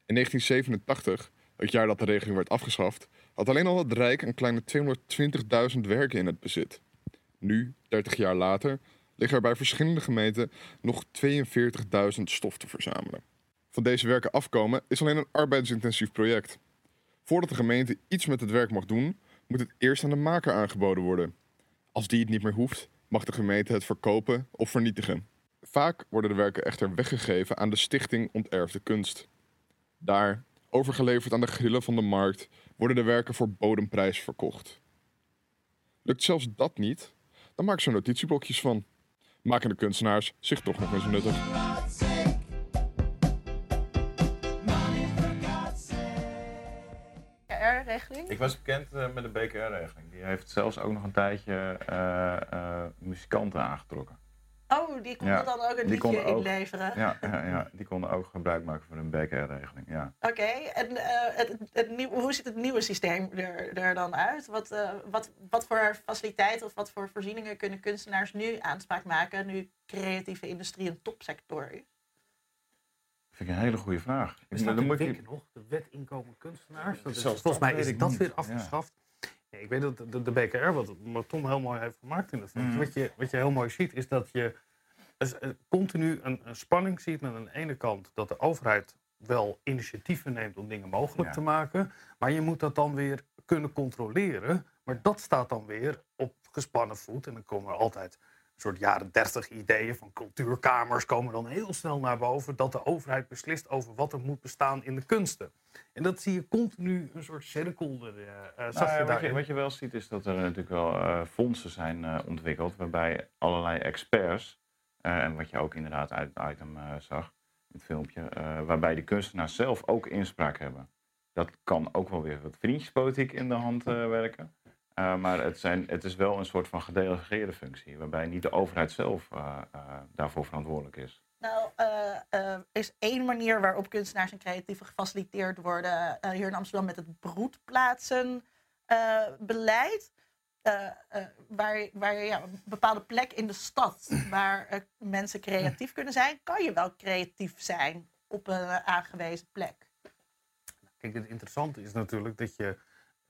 Speaker 7: In 1987, het jaar dat de regeling werd afgeschaft, had alleen al het Rijk een kleine 220.000 werken in het bezit. Nu, 30 jaar later, liggen er bij verschillende gemeenten nog 42.000 stof te verzamelen. Van deze werken afkomen is alleen een arbeidsintensief project. Voordat de gemeente iets met het werk mag doen, moet het eerst aan de maker aangeboden worden. Als die het niet meer hoeft, mag de gemeente het verkopen of vernietigen. Vaak worden de werken echter weggegeven aan de Stichting Onterfde Kunst. Daar, overgeleverd aan de grillen van de markt, worden de werken voor bodemprijs verkocht. Lukt zelfs dat niet, dan maken ze er notitieblokjes van. Maken de kunstenaars zich toch nog eens nuttig.
Speaker 1: BKR-regeling?
Speaker 4: Ik was bekend eh, met de BKR-regeling. Die heeft zelfs ook nog een tijdje eh, eh, muzikanten aangetrokken.
Speaker 1: Oh, die konden
Speaker 4: Ja,
Speaker 1: dan ook een
Speaker 4: die
Speaker 1: liedje inleveren.
Speaker 4: Ja, ja, ja, die konden ook gebruik maken van een BKR-regeling. Ja.
Speaker 1: Oké, en eh, het, het, nieuw- hoe ziet het nieuwe systeem er, er dan uit? Wat, eh, wat, wat voor faciliteiten of wat voor voorzieningen kunnen kunstenaars nu aanspraak maken, nu creatieve industrie een topsector is?
Speaker 4: Vind ik een hele goede vraag. Dan
Speaker 5: in
Speaker 4: moet je,
Speaker 5: nog, de wet inkomen kunstenaars. Dat is, volgens
Speaker 4: dat
Speaker 5: mij is
Speaker 4: ik
Speaker 5: dat weer
Speaker 4: Ja.
Speaker 5: Nee, ik weet dat de, de BKR, wat, wat Tom heel mooi heeft gemaakt in het filmpje,
Speaker 4: Mhm.
Speaker 5: wat, je, wat je heel mooi ziet, is dat je dus, eh, continu een, een spanning ziet met aan de ene kant dat de overheid wel initiatieven neemt om dingen mogelijk
Speaker 4: Ja.
Speaker 5: te maken, maar je moet dat dan weer kunnen controleren. Maar dat staat dan weer op gespannen voet en dan komen er altijd soort jaren dertig ideeën van cultuurkamers komen dan heel snel naar boven dat de overheid beslist over wat er moet bestaan in de kunsten. En dat zie je continu een soort cirkel. eh, eh,
Speaker 4: Nou ja,
Speaker 5: je
Speaker 4: wat, je, wat je wel ziet is dat er natuurlijk wel eh, fondsen zijn eh, ontwikkeld waarbij allerlei experts, eh, en wat je ook inderdaad uit het item eh, zag, in het filmpje, eh, waarbij de kunstenaars zelf ook inspraak hebben. Dat kan ook wel weer wat vriendjespolitiek in de hand eh, werken. Eh, maar het, zijn, het is wel een soort van gedelegeerde functie, waarbij niet de overheid zelf eh, eh, daarvoor verantwoordelijk is.
Speaker 1: Nou, is één manier waarop kunstenaars en creatieven gefaciliteerd worden eh, hier in Amsterdam met het broedplaatsenbeleid. Eh, eh, waar, waar je ja, een bepaalde plek in de stad waar mensen creatief kunnen zijn, kan je wel creatief zijn op een aangewezen plek.
Speaker 5: Kijk, het interessante is natuurlijk dat je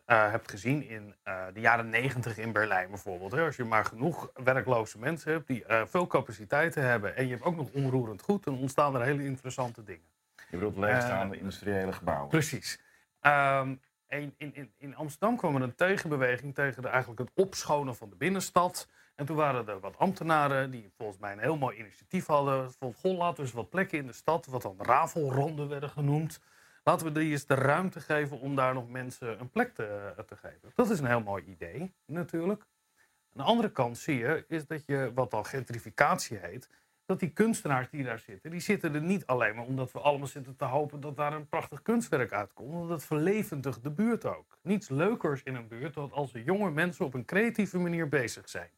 Speaker 5: eh, hebt gezien in eh, de jaren negentig in Berlijn bijvoorbeeld. Hè, als je maar genoeg werkloze mensen hebt die eh, veel capaciteiten hebben en je hebt ook nog onroerend goed, dan ontstaan er hele interessante dingen.
Speaker 4: Je bedoelt leegstaande industriële gebouwen.
Speaker 5: Precies. Ehm, in, in, in Amsterdam kwam er een tegenbeweging tegen de, eigenlijk het opschonen van de binnenstad. En toen waren er wat ambtenaren die volgens mij een heel mooi initiatief hadden. Vond, goh, laten we eens wat plekken in de stad, wat dan rafelronden werden genoemd. Laten we die eens de ruimte geven om daar nog mensen een plek te, te geven. Dat is een heel mooi idee, natuurlijk. Aan de andere kant zie je, is dat je wat dan gentrificatie heet, dat die kunstenaars die daar zitten, die zitten er niet alleen maar omdat we allemaal zitten te hopen dat daar een prachtig kunstwerk uitkomt. Want dat verlevendigt de buurt ook. Niets leukers in een buurt dan als er jonge mensen op een creatieve manier bezig zijn.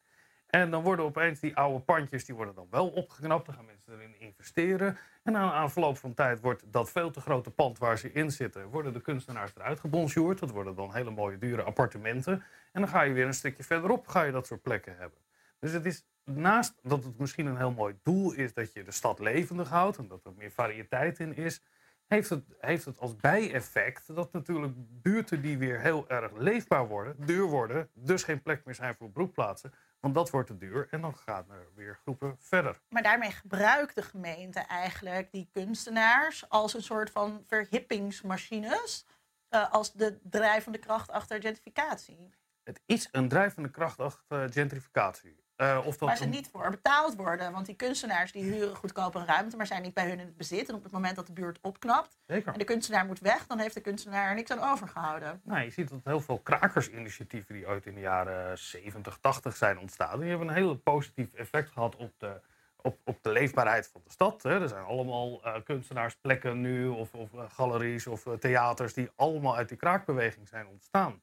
Speaker 5: En dan worden opeens die oude pandjes, die worden dan wel opgeknapt. Dan gaan mensen erin investeren. En na een aanverloop van tijd wordt dat veel te grote pand waar ze in zitten, worden de kunstenaars eruit gebonjourd. Dat worden dan hele mooie dure appartementen. En dan ga je weer een stukje verderop, ga je dat soort plekken hebben. Dus het is naast dat het misschien een heel mooi doel is dat je de stad levendig houdt en dat er meer variëteit in is, heeft het, heeft het als bijeffect dat natuurlijk buurten die weer heel erg leefbaar worden, duur worden, dus geen plek meer zijn voor broedplaatsen, want dat wordt te duur en dan gaan er weer groepen verder.
Speaker 1: Maar daarmee gebruikt de gemeente eigenlijk die kunstenaars als een soort van verhippingsmachines. eh, als de drijvende kracht achter gentrificatie.
Speaker 5: Het is een drijvende kracht achter gentrificatie. Eh, of
Speaker 1: Waar ze niet voor betaald worden. Want die kunstenaars die huren goedkoop een ruimte, maar zijn niet bij hun in het bezit. En op het moment dat de buurt opknapt
Speaker 5: Zeker.
Speaker 1: en de kunstenaar moet weg, dan heeft de kunstenaar er niks aan overgehouden.
Speaker 5: Nou, je ziet dat heel veel krakersinitiatieven die ooit in de jaren 70, 80 zijn ontstaan, die hebben een heel positief effect gehad op de, op, op de leefbaarheid van de stad. Hè. Er zijn allemaal eh, kunstenaarsplekken nu, of, of eh, galeries of theaters, die allemaal uit die kraakbeweging zijn ontstaan.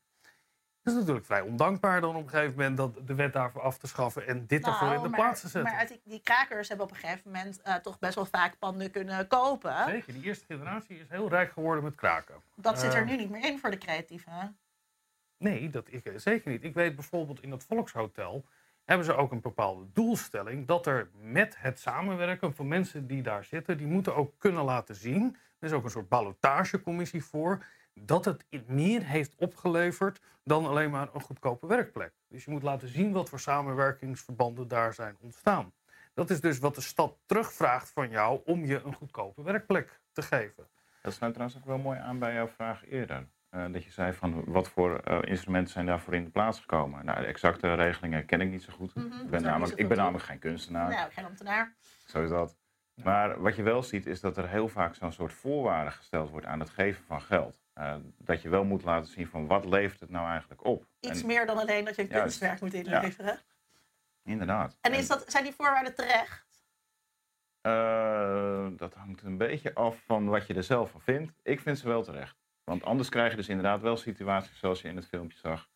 Speaker 5: Het is natuurlijk vrij ondankbaar dan op een gegeven moment dat de wet daarvoor af te schaffen en dit ervoor in de
Speaker 1: Nou, maar,
Speaker 5: plaats te zetten.
Speaker 1: Maar uit die, krakers hebben op een gegeven moment eh, toch best wel vaak panden kunnen kopen.
Speaker 5: Zeker, die eerste generatie is heel rijk geworden met kraken.
Speaker 1: Dat zit er
Speaker 5: Eh,
Speaker 1: nu niet meer in voor de creatieven.
Speaker 5: Nee, dat ik, zeker niet. Ik weet bijvoorbeeld in het Volkshotel hebben ze ook een bepaalde doelstelling dat er met het samenwerken van mensen die daar zitten, die moeten ook kunnen laten zien, er is ook een soort ballotagecommissie voor, dat het meer heeft opgeleverd dan alleen maar een goedkope werkplek. Dus je moet laten zien wat voor samenwerkingsverbanden daar zijn ontstaan. Dat is dus wat de stad terugvraagt van jou om je een goedkope werkplek te geven.
Speaker 4: Dat sluit trouwens ook wel mooi aan bij jouw vraag eerder. Eh, dat je zei van wat voor eh, instrumenten zijn daarvoor in de plaats gekomen. Nou, de exacte regelingen ken ik niet zo goed.
Speaker 1: Mhm,
Speaker 4: ik, ben namelijk,
Speaker 1: zoveel
Speaker 4: ik ben namelijk geen kunstenaar.
Speaker 1: Nou, geen ambtenaar.
Speaker 4: Zo is dat. Maar wat je wel ziet is dat er heel vaak zo'n soort voorwaarde gesteld wordt aan het geven van geld. Eh, dat je wel moet laten zien van wat levert het nou eigenlijk op.
Speaker 1: Iets
Speaker 4: En-
Speaker 1: meer dan alleen dat je een
Speaker 4: Juist.
Speaker 1: kunstwerk moet inleveren.
Speaker 4: Inderdaad.
Speaker 1: En is dat, zijn die voorwaarden terecht?
Speaker 4: Eh, dat hangt een beetje af van wat je er zelf van vindt. Ik vind ze wel terecht. Want anders krijg je dus inderdaad wel situaties zoals je in het filmpje zag.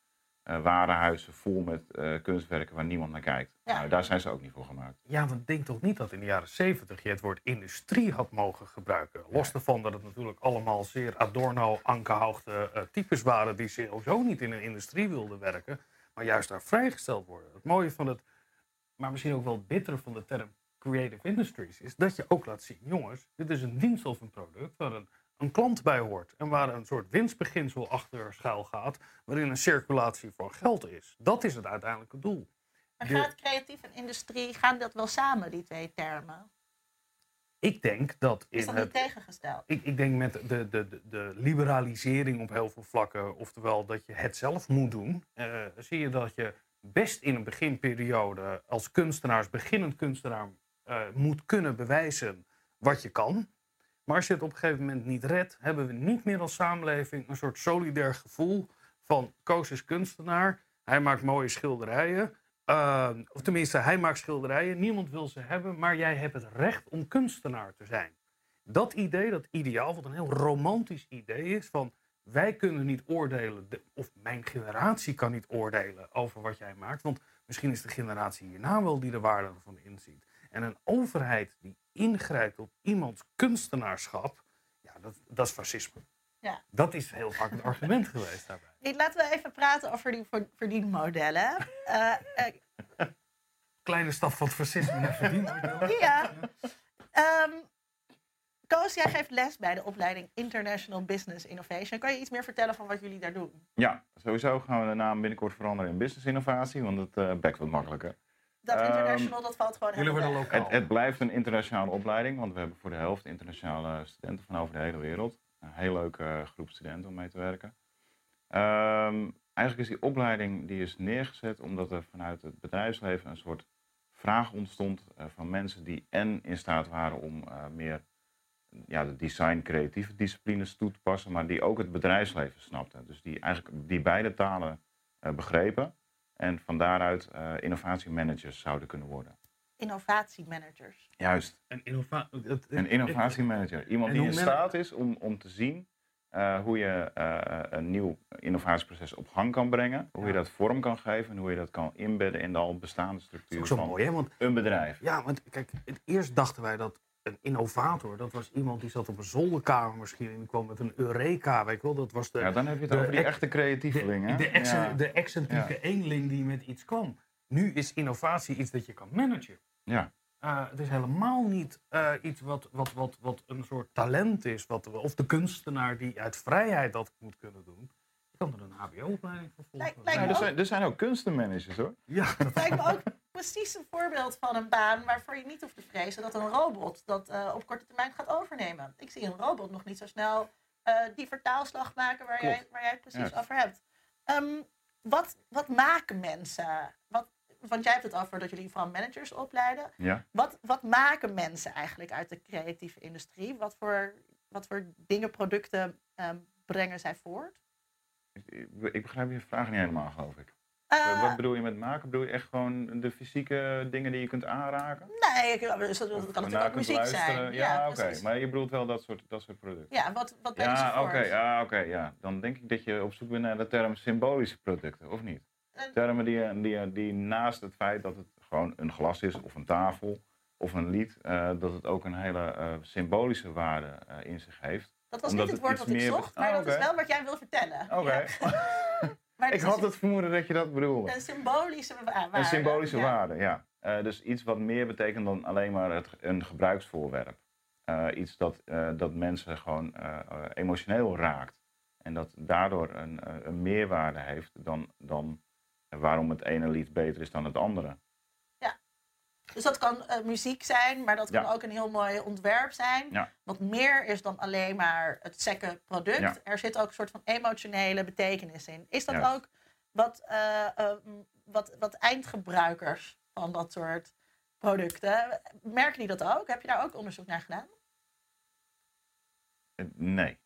Speaker 4: Eh warenhuizen vol met eh, kunstwerken waar niemand naar kijkt.
Speaker 1: Ja.
Speaker 4: Nou, daar zijn ze ook niet voor gemaakt.
Speaker 5: Ja, want denk toch niet dat in de jaren 70 je het woord industrie had mogen gebruiken. Los daarvan dat het natuurlijk allemaal zeer Adorno aangehoogde eh, types waren die sowieso niet in een industrie wilden werken, maar juist daar vrijgesteld worden. Het mooie van het, maar misschien ook wel het bittere van de term creative industries, is dat je ook laat zien, jongens, dit is een dienst of een product waar een, een klant bij hoort en waar een soort winstbeginsel achter schuil gaat, waarin een circulatie van geld is. Dat is het uiteindelijke doel.
Speaker 1: Maar
Speaker 5: De-
Speaker 1: gaat creatief en industrie, gaan dat wel samen, die twee termen?
Speaker 5: Ik denk dat in
Speaker 1: Is dat
Speaker 5: het
Speaker 1: niet tegengesteld?
Speaker 5: Ik, ik denk met de, de, de, de liberalisering op heel veel vlakken, oftewel dat je het zelf moet doen, eh, zie je dat je best in een beginperiode als kunstenaar, als beginnend kunstenaar, eh, moet kunnen bewijzen wat je kan. Maar als je het op een gegeven moment niet redt, hebben we niet meer als samenleving een soort solidair gevoel van Koos is kunstenaar, hij maakt mooie schilderijen. eh, of tenminste, hij maakt schilderijen, niemand wil ze hebben, maar jij hebt het recht om kunstenaar te zijn dat idee, dat ideaal, wat een heel romantisch idee is, van wij kunnen niet oordelen, de- of mijn generatie kan niet oordelen over wat jij maakt, want misschien is de generatie hierna wel die de waarde ervan inziet. En een overheid die ingrijpt op iemands kunstenaarschap, ja, dat, dat is fascisme.
Speaker 1: Ja.
Speaker 5: Dat is heel vaak het argument geweest daarbij.
Speaker 1: Laten we even praten over die ver- verdienmodellen. Eh, eh,
Speaker 5: Kleine stap van het fascisme naar verdienmodellen.
Speaker 1: ja. Ehm, Koos, jij geeft les bij de opleiding International Business Innovation. Kan je iets meer vertellen van wat jullie daar doen?
Speaker 4: Ja, sowieso gaan we de naam binnenkort veranderen in business innovatie, want het eh bekt wat makkelijker.
Speaker 1: Dat
Speaker 4: Ehm,
Speaker 1: international, dat valt gewoon
Speaker 5: Jullie
Speaker 1: helemaal
Speaker 5: worden
Speaker 1: weg.
Speaker 5: lokaal.
Speaker 4: Het, het blijft een internationale opleiding, want we hebben voor de helft internationale studenten van over de hele wereld. Een heel leuke groep studenten om mee te werken. Ehm, eigenlijk is die opleiding die is neergezet omdat er vanuit het bedrijfsleven een soort vraag ontstond eh, van mensen die en in staat waren om eh, meer ja, de design-creatieve disciplines toe te passen, maar die ook het bedrijfsleven snapten. Dus die eigenlijk die beide talen eh, begrepen en van daaruit eh, innovatiemanagers zouden kunnen worden.
Speaker 1: Innovatiemanagers.
Speaker 4: Juist.
Speaker 5: Een, innova
Speaker 4: Een innovatiemanager. Iemand die in staat is om, om te zien eh, hoe je eh, een nieuw innovatieproces op gang kan brengen. Hoe je dat vorm kan geven en hoe je dat kan inbedden in de al bestaande
Speaker 5: Dat is
Speaker 4: structuur
Speaker 5: ook zo
Speaker 4: van
Speaker 5: mooi, hè? Want
Speaker 4: een bedrijf.
Speaker 5: Ja, want kijk, het eerst dachten wij dat een innovator, dat was iemand die zat op een zolderkamer misschien en die kwam met een Eureka, weet je wel. Dat was de,
Speaker 4: Ja, dan heb je het
Speaker 5: de
Speaker 4: over die
Speaker 5: ex-
Speaker 4: echte creatievelingen.
Speaker 5: de, ex-
Speaker 4: ja.
Speaker 5: de excentrieke eenling die met iets kwam. Nu is innovatie iets dat je kan managen.
Speaker 4: ja.
Speaker 5: Eh, het is helemaal niet eh, iets wat, wat, wat, wat een soort talent is, wat, of de kunstenaar die uit vrijheid dat moet kunnen doen. Je kan er een HBO-opleiding voor volgen.
Speaker 1: Lijkt- lijkt me
Speaker 4: er, zijn, er zijn ook kunstenmanagers hoor.
Speaker 5: Ja,
Speaker 1: lijkt me ook precies een voorbeeld van een baan waarvoor je niet hoeft te vrezen dat een robot dat eh, op korte termijn gaat overnemen. Ik zie een robot nog niet zo snel eh, die vertaalslag maken waar, jij, waar jij het precies over hebt. Ehm, wat, wat maken mensen? Wat, want jij hebt het over dat jullie vooral managers opleiden.
Speaker 4: Ja.
Speaker 1: Wat, wat maken mensen eigenlijk uit de creatieve industrie? Wat voor, wat voor dingen, producten ehm, brengen zij voort?
Speaker 4: Ik, ik- ik begrijp je vraag niet helemaal, geloof ik.
Speaker 1: Eh,
Speaker 4: Wat bedoel je met maken? Bedoel je echt gewoon de fysieke dingen die je kunt aanraken?
Speaker 1: nee, ik- dus dat, dat kan natuurlijk ook muziek zijn.
Speaker 4: Ja, oké. Maar je bedoelt wel dat soort, dat soort producten?
Speaker 1: Ja, wat, wat ben je
Speaker 4: Ja,
Speaker 1: voor?
Speaker 4: ja, oké, ja. Dan denk ik dat je op zoek bent naar de term symbolische producten, of niet?
Speaker 1: Eh,
Speaker 4: Termen die, die, die naast het feit dat het gewoon een glas is, of een tafel, of een lied, eh, dat het ook een hele eh, symbolische waarde eh, in zich heeft.
Speaker 1: Dat was
Speaker 4: Omdat
Speaker 1: niet het woord wat ik zocht, maar
Speaker 4: Ah,
Speaker 1: dat is wel wat jij wil vertellen.
Speaker 4: Oké.
Speaker 1: Ja. Maar
Speaker 4: ik had
Speaker 1: is
Speaker 4: het vermoeden dat je dat bedoelde.
Speaker 1: een symbolische wa- waarde.
Speaker 4: Een symbolische
Speaker 1: ja.
Speaker 4: waarde, ja. Eh, dus iets wat meer betekent dan alleen maar het, een gebruiksvoorwerp. Eh, iets dat, eh, dat mensen gewoon emotioneel raakt. En dat daardoor een, een meerwaarde heeft dan, dan waarom het ene lied beter is dan het andere.
Speaker 1: Dus dat kan eh, muziek zijn, maar dat kan
Speaker 4: Ja.
Speaker 1: ook een heel mooi ontwerp zijn.
Speaker 4: Ja.
Speaker 1: Wat meer is dan alleen maar het secke product.
Speaker 4: Ja.
Speaker 1: Er zit ook een soort van emotionele betekenis in. Is dat ook wat, eh, eh, wat, wat eindgebruikers van dat soort producten, merken die dat ook? Heb je daar ook onderzoek naar gedaan?
Speaker 4: Nee.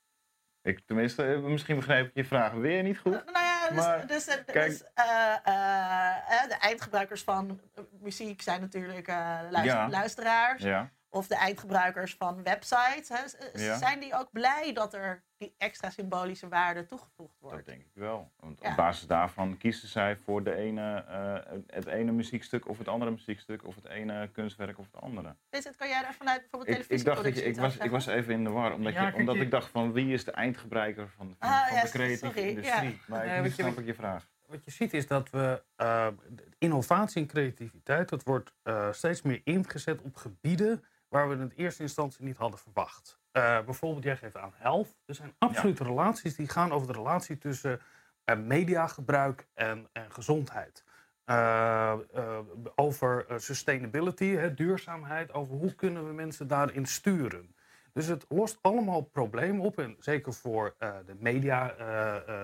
Speaker 4: Ik, tenminste, misschien begreep ik je vraag weer niet goed.
Speaker 1: Nou ja, dus,
Speaker 4: Maar,
Speaker 1: dus,
Speaker 4: kijk-
Speaker 1: dus, eh, eh, eh, de eindgebruikers van muziek zijn natuurlijk luister- luisteraars.
Speaker 4: Ja.
Speaker 1: Of de eindgebruikers van websites. Hè.
Speaker 4: Ja.
Speaker 1: Zijn die ook blij dat er die extra symbolische waarde toegevoegd wordt?
Speaker 4: Dat denk ik wel. Want
Speaker 1: Ja.
Speaker 4: op basis daarvan kiezen zij voor de ene, eh, het ene muziekstuk of het andere muziekstuk of het ene kunstwerk of het andere.
Speaker 1: Vincent, kan jij daar vanuit bijvoorbeeld
Speaker 4: Ik, ik, dacht dat je, ik, was, ik was
Speaker 1: even...
Speaker 4: in de war, omdat,
Speaker 5: Ja,
Speaker 4: je, omdat
Speaker 5: je-
Speaker 4: ik dacht van wie is de eindgebruiker van, van,
Speaker 1: Ah,
Speaker 4: van
Speaker 1: ja,
Speaker 4: de creatieve
Speaker 1: sorry,
Speaker 4: industrie.
Speaker 1: ja.
Speaker 4: Maar
Speaker 5: Nee,
Speaker 4: nu
Speaker 5: wat je-
Speaker 4: snap ik je vraag.
Speaker 5: Wat je ziet is dat we eh, innovatie en creativiteit, dat wordt eh, steeds meer ingezet op gebieden waar we in het eerste instantie niet hadden verwacht. Eh, bijvoorbeeld, jij geeft aan health. Er zijn absolute relaties die gaan over de relatie tussen eh, mediagebruik en, en gezondheid. Eh, over sustainability, hè, duurzaamheid, over hoe kunnen we mensen daarin sturen. Dus het lost allemaal problemen op. En zeker voor de media,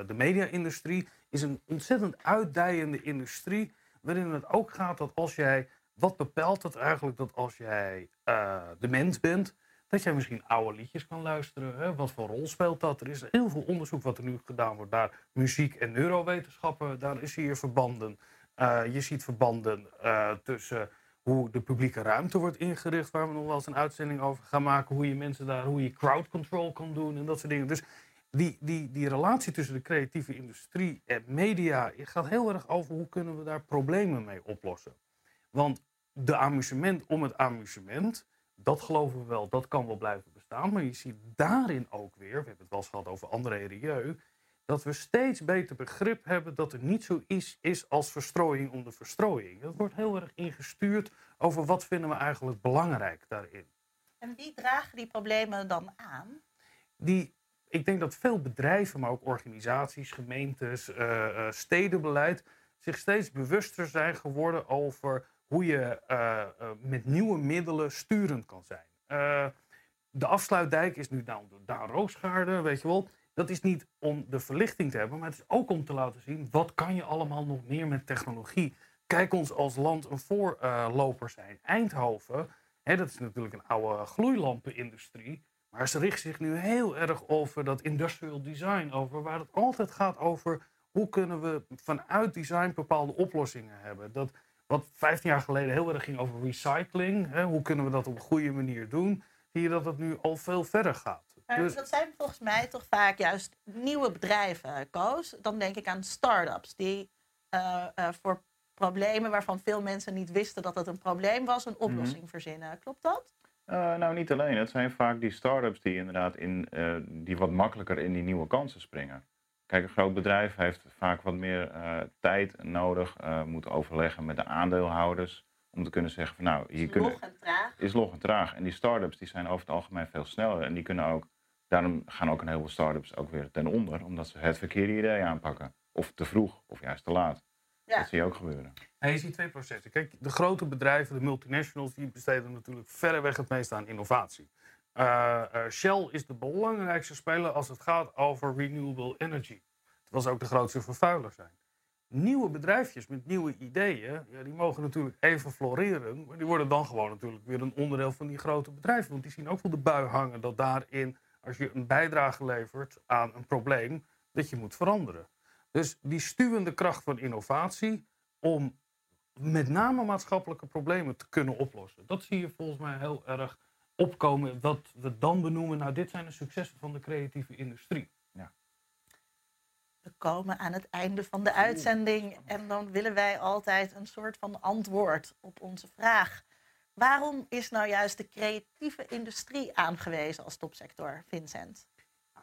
Speaker 5: de media-industrie is een ontzettend uitdijende industrie. Waarin het ook gaat dat als jij. Wat bepaalt het eigenlijk dat als jij eh de mens bent, dat jij misschien oude liedjes kan luisteren? Hè? Wat voor rol speelt dat? Er is heel veel onderzoek wat er nu gedaan wordt naar muziek en neurowetenschappen. Daar is hier verbanden. Eh, je ziet verbanden eh, tussen hoe de publieke ruimte wordt ingericht, waar we nog wel eens een uitzending over gaan maken. Hoe je mensen daar, hoe je crowd control kan doen en dat soort dingen. Dus die, die, die relatie tussen de creatieve industrie en media gaat heel erg over hoe kunnen we daar problemen mee oplossen. Want de amusement om het amusement, dat geloven we wel, dat kan wel blijven bestaan. Maar je ziet daarin ook weer, we hebben het wel eens gehad over André Rieu, dat we steeds beter begrip hebben dat er niet zo is, is als verstrooiing om de verstrooiing. Dat wordt heel erg ingestuurd over wat vinden we eigenlijk belangrijk daarin.
Speaker 1: En wie dragen die problemen dan aan?
Speaker 5: die, ik denk dat veel bedrijven, maar ook organisaties, gemeentes, eh, eh, stedenbeleid zich steeds bewuster zijn geworden over hoe je eh, eh, met nieuwe middelen sturend kan zijn. Eh, de afsluitdijk is nu Daan, Daan Roosgaarden, weet je wel. Dat is niet om de verlichting te hebben, maar het is ook om te laten zien wat kan je allemaal nog meer met technologie. Kijk ons als land een voorloper zijn. Eindhoven, hè, dat is natuurlijk een oude gloeilampenindustrie. Maar ze richt zich nu heel erg over dat industrial design, over waar het altijd gaat over hoe kunnen we vanuit design bepaalde oplossingen hebben. Dat wat 15 jaar geleden heel erg ging over recycling, hè, hoe kunnen we dat op een goede manier doen, zie je dat het nu al veel verder gaat. Dus-
Speaker 1: dat zijn volgens mij toch vaak juist nieuwe bedrijven, Koos. Dan denk ik aan start-ups die eh, eh, voor problemen waarvan veel mensen niet wisten dat het een probleem was,
Speaker 4: Mhm.
Speaker 1: een oplossing verzinnen. Klopt dat?
Speaker 4: Eh, nou, niet alleen. Het zijn vaak die start-ups die inderdaad in, eh, die wat makkelijker in die nieuwe kansen springen. Kijk, een groot bedrijf heeft vaak wat meer eh, tijd nodig, eh, moet overleggen met de aandeelhouders. Om te kunnen zeggen van nou, hier kunnen,
Speaker 1: Log en traag.
Speaker 4: is log en traag. En die start-ups die zijn over het algemeen veel sneller. En die kunnen ook, daarom gaan ook een heleboel start-ups ook weer ten onder. Omdat ze het verkeerde idee aanpakken. Of te vroeg, of juist te laat.
Speaker 1: Ja.
Speaker 4: Dat zie je ook gebeuren.
Speaker 5: Ja, je ziet twee processen. Kijk, de grote bedrijven, de multinationals, die besteden natuurlijk verreweg het meeste aan innovatie. Eh, eh, Shell is de belangrijkste speler als het gaat over renewable energy. Terwijl ze ook de grootste vervuiler zijn. Nieuwe bedrijfjes met nieuwe ideeën, ja, die mogen natuurlijk even floreren. Maar die worden dan gewoon natuurlijk weer een onderdeel van die grote bedrijven. Want die zien ook wel de bui hangen dat daarin, als je een bijdrage levert aan een probleem, dat je moet veranderen. Dus die stuwende kracht van innovatie om met name maatschappelijke problemen te kunnen oplossen. Dat zie je volgens mij heel erg opkomen. Wat we dan benoemen, nou dit zijn de successen van de creatieve industrie.
Speaker 1: We komen aan het einde van de uitzending en dan willen wij altijd een soort van antwoord op onze vraag. Waarom is nou juist de creatieve industrie aangewezen als topsector, Vincent?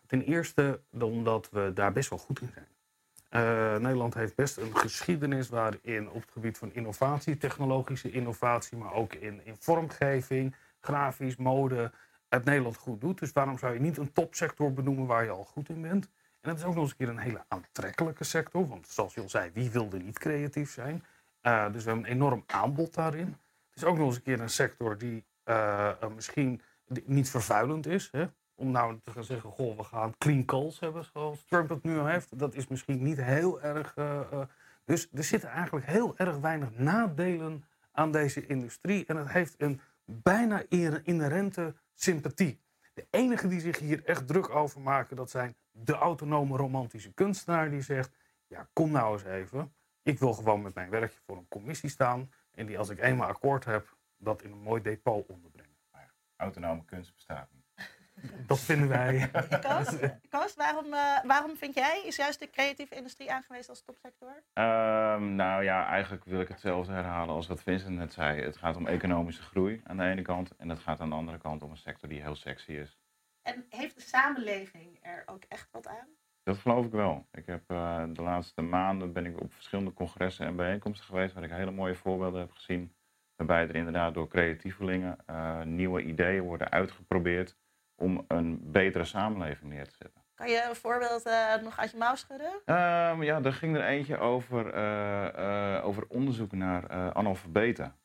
Speaker 5: Ten eerste omdat we daar best wel goed in zijn. Eh, Nederland heeft best een geschiedenis waarin op het gebied van innovatie, technologische innovatie, maar ook in, in vormgeving, grafisch, mode, het Nederland goed doet. Dus waarom zou je niet een topsector benoemen waar je al goed in bent? En het is ook nog eens een keer een hele aantrekkelijke sector, want zoals je al zei, wie wilde niet creatief zijn? Uh, dus we hebben een enorm aanbod daarin. Het is ook nog eens een keer een sector die uh, misschien niet vervuilend is. Hè? om nou te gaan zeggen, goh, we gaan clean calls hebben zoals Trump het nu al heeft. Dat is misschien niet heel erg... Dus er zitten eigenlijk heel erg weinig nadelen aan deze industrie. En het heeft een bijna inherente sympathie. De enige die zich hier echt druk over maken, dat zijn de autonome romantische kunstenaar die zegt, ja, kom nou eens even. Ik wil gewoon met mijn werkje voor een commissie staan. En die als ik eenmaal akkoord heb, dat in een mooi depot onderbrengen.
Speaker 4: Maar autonome kunst bestaat niet.
Speaker 5: Dat vinden wij.
Speaker 1: Koos, Koos waarom, uh, waarom vind jij, is juist de creatieve industrie aangewezen als topsector?
Speaker 4: Um, nou ja, eigenlijk wil ik hetzelfde herhalen als wat Vincent net zei. Het gaat om economische groei aan de ene kant. En het gaat aan de andere kant om een sector die heel sexy is.
Speaker 1: En heeft de samenleving er ook echt wat aan?
Speaker 4: Dat geloof ik wel. Ik heb uh, de laatste maanden ben ik op verschillende congressen en bijeenkomsten geweest waar ik hele mooie voorbeelden heb gezien. Waarbij er inderdaad door creatievelingen uh, nieuwe ideeën worden uitgeprobeerd om een betere samenleving neer te zetten.
Speaker 1: Kan je een voorbeeld uh, nog uit je mouw schudden?
Speaker 4: Um, ja, er ging er eentje over, uh, uh, over onderzoek naar analfabeten.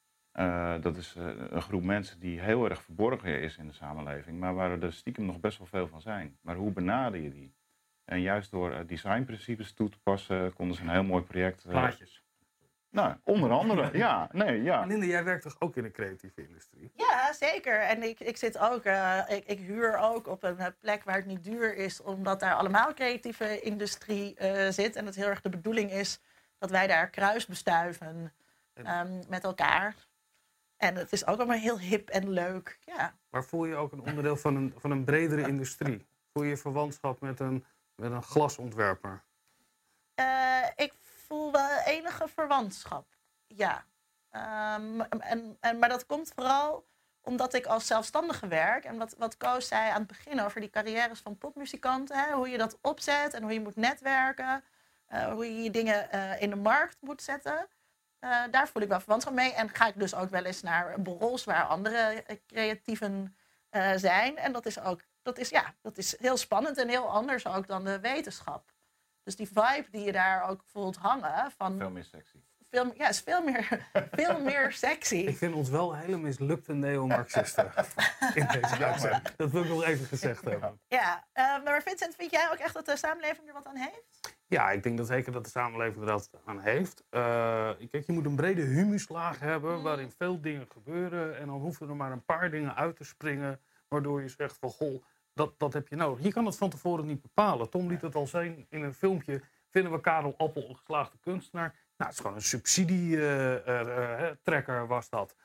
Speaker 4: dat is een groep mensen die heel erg verborgen is in de samenleving, maar waar er stiekem nog best wel veel van zijn. Maar hoe benader je die? En juist door designprincipes toe te passen, konden ze een heel mooi project.
Speaker 5: Plaatjes.
Speaker 4: Nou, onder andere, ja. Nee, ja.
Speaker 5: Linda, jij werkt toch ook in de creatieve industrie?
Speaker 1: Ja, zeker. En ik, ik zit ook, uh, ik, ik, huur ook op een plek waar het niet duur is, omdat daar allemaal creatieve industrie uh, zit. En het heel erg de bedoeling is dat wij daar kruis bestuiven um, met elkaar. En het is ook allemaal heel hip en leuk. Ja.
Speaker 5: Maar voel je ook een onderdeel van een, van een bredere industrie? Voel je verwantschap met een, met een glasontwerper?
Speaker 1: Uh, ik voel wel enige verwantschap. Ja. Um, en, en, maar dat komt vooral omdat ik als zelfstandige werk. En wat, wat Koos zei aan het begin over die carrières van popmuzikanten. Hè, hoe je dat opzet en hoe je moet netwerken. Uh, hoe je je dingen uh, in de markt moet zetten. Uh, daar voel ik wel verwantschap mee. En ga ik dus ook wel eens naar borrels waar andere creatieven zijn. En dat is ook dat is, ja, dat is heel spannend en heel anders ook dan de wetenschap. Dus die vibe die je daar ook voelt hangen. Van,
Speaker 4: veel meer sexy.
Speaker 1: Veel, ja, is veel meer, veel meer sexy.
Speaker 5: Ik vind ons wel hele mislukte neo-marxisten in deze uitzending. Dat wil ik nog even gezegd hebben.
Speaker 1: Ja, uh, maar Vincent, vind jij ook echt dat de samenleving er wat aan heeft?
Speaker 5: Ja, ik denk dat zeker dat de samenleving er wat aan heeft. Uh, kijk, je moet een brede humuslaag hebben mm. waarin veel dingen gebeuren. En dan hoeven er maar een paar dingen uit te springen. Waardoor je zegt van, goh, dat, dat heb je nodig. Je kan het van tevoren niet bepalen. Tom liet het al zien in een filmpje. Vinden we Karel Appel een geslaagde kunstenaar? Nou, het is gewoon een subsidietrekker uh, uh, was dat.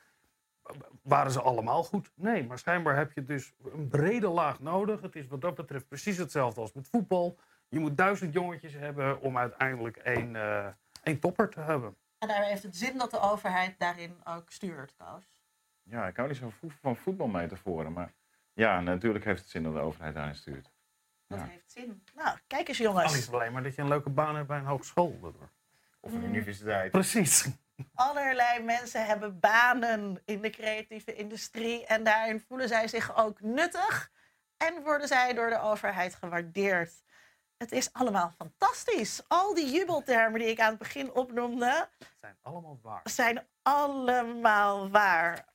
Speaker 5: Waren ze allemaal goed? Nee, maar schijnbaar heb je dus een brede laag nodig. Het is wat dat betreft precies hetzelfde als met voetbal. Je moet duizend jongetjes hebben om uiteindelijk één, uh, één topper te hebben.
Speaker 1: En daar heeft het zin dat de overheid daarin ook stuurt, Koos?
Speaker 4: Ja, ik hou niet zo van voetbalmetaforen, maar ja, natuurlijk heeft het zin dat de overheid daarin stuurt.
Speaker 1: Dat ja. heeft zin. Nou, kijk eens jongens.
Speaker 5: Het is alleen maar dat je een leuke baan hebt bij een hogeschool.
Speaker 4: Of een mm. universiteit.
Speaker 5: Precies.
Speaker 1: Allerlei mensen hebben banen in de creatieve industrie en daarin voelen zij zich ook nuttig en worden zij door de overheid gewaardeerd. Het is allemaal fantastisch. Al die jubeltermen die ik aan het begin opnoemde,
Speaker 5: zijn allemaal waar.
Speaker 1: Zijn allemaal waar.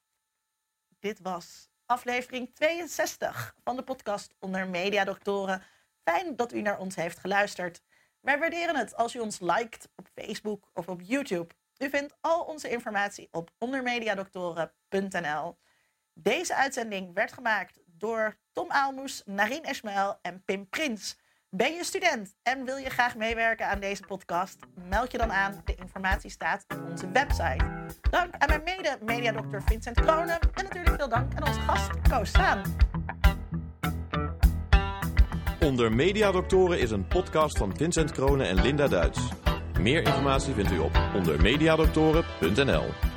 Speaker 1: Dit was aflevering 62 van de podcast onder Mediadoktoren. Fijn dat u naar ons heeft geluisterd. Wij waarderen het als u ons liked op Facebook of op YouTube. U vindt al onze informatie op ondermediadoktoren.nl. Deze uitzending werd gemaakt door Tom Aalmoes, Narien Esmael en Pim Prins. Ben je student en wil je graag meewerken aan deze podcast? Meld je dan aan. De informatie staat op onze website. Dank aan mijn mede-mediadokter Vincent Kronen. En natuurlijk veel dank aan onze gast Koos Saan.
Speaker 3: Onder Mediadoktoren is een podcast van Vincent Kronen en Linda Duits. Meer informatie vindt u op ondermediadoktoren.nl.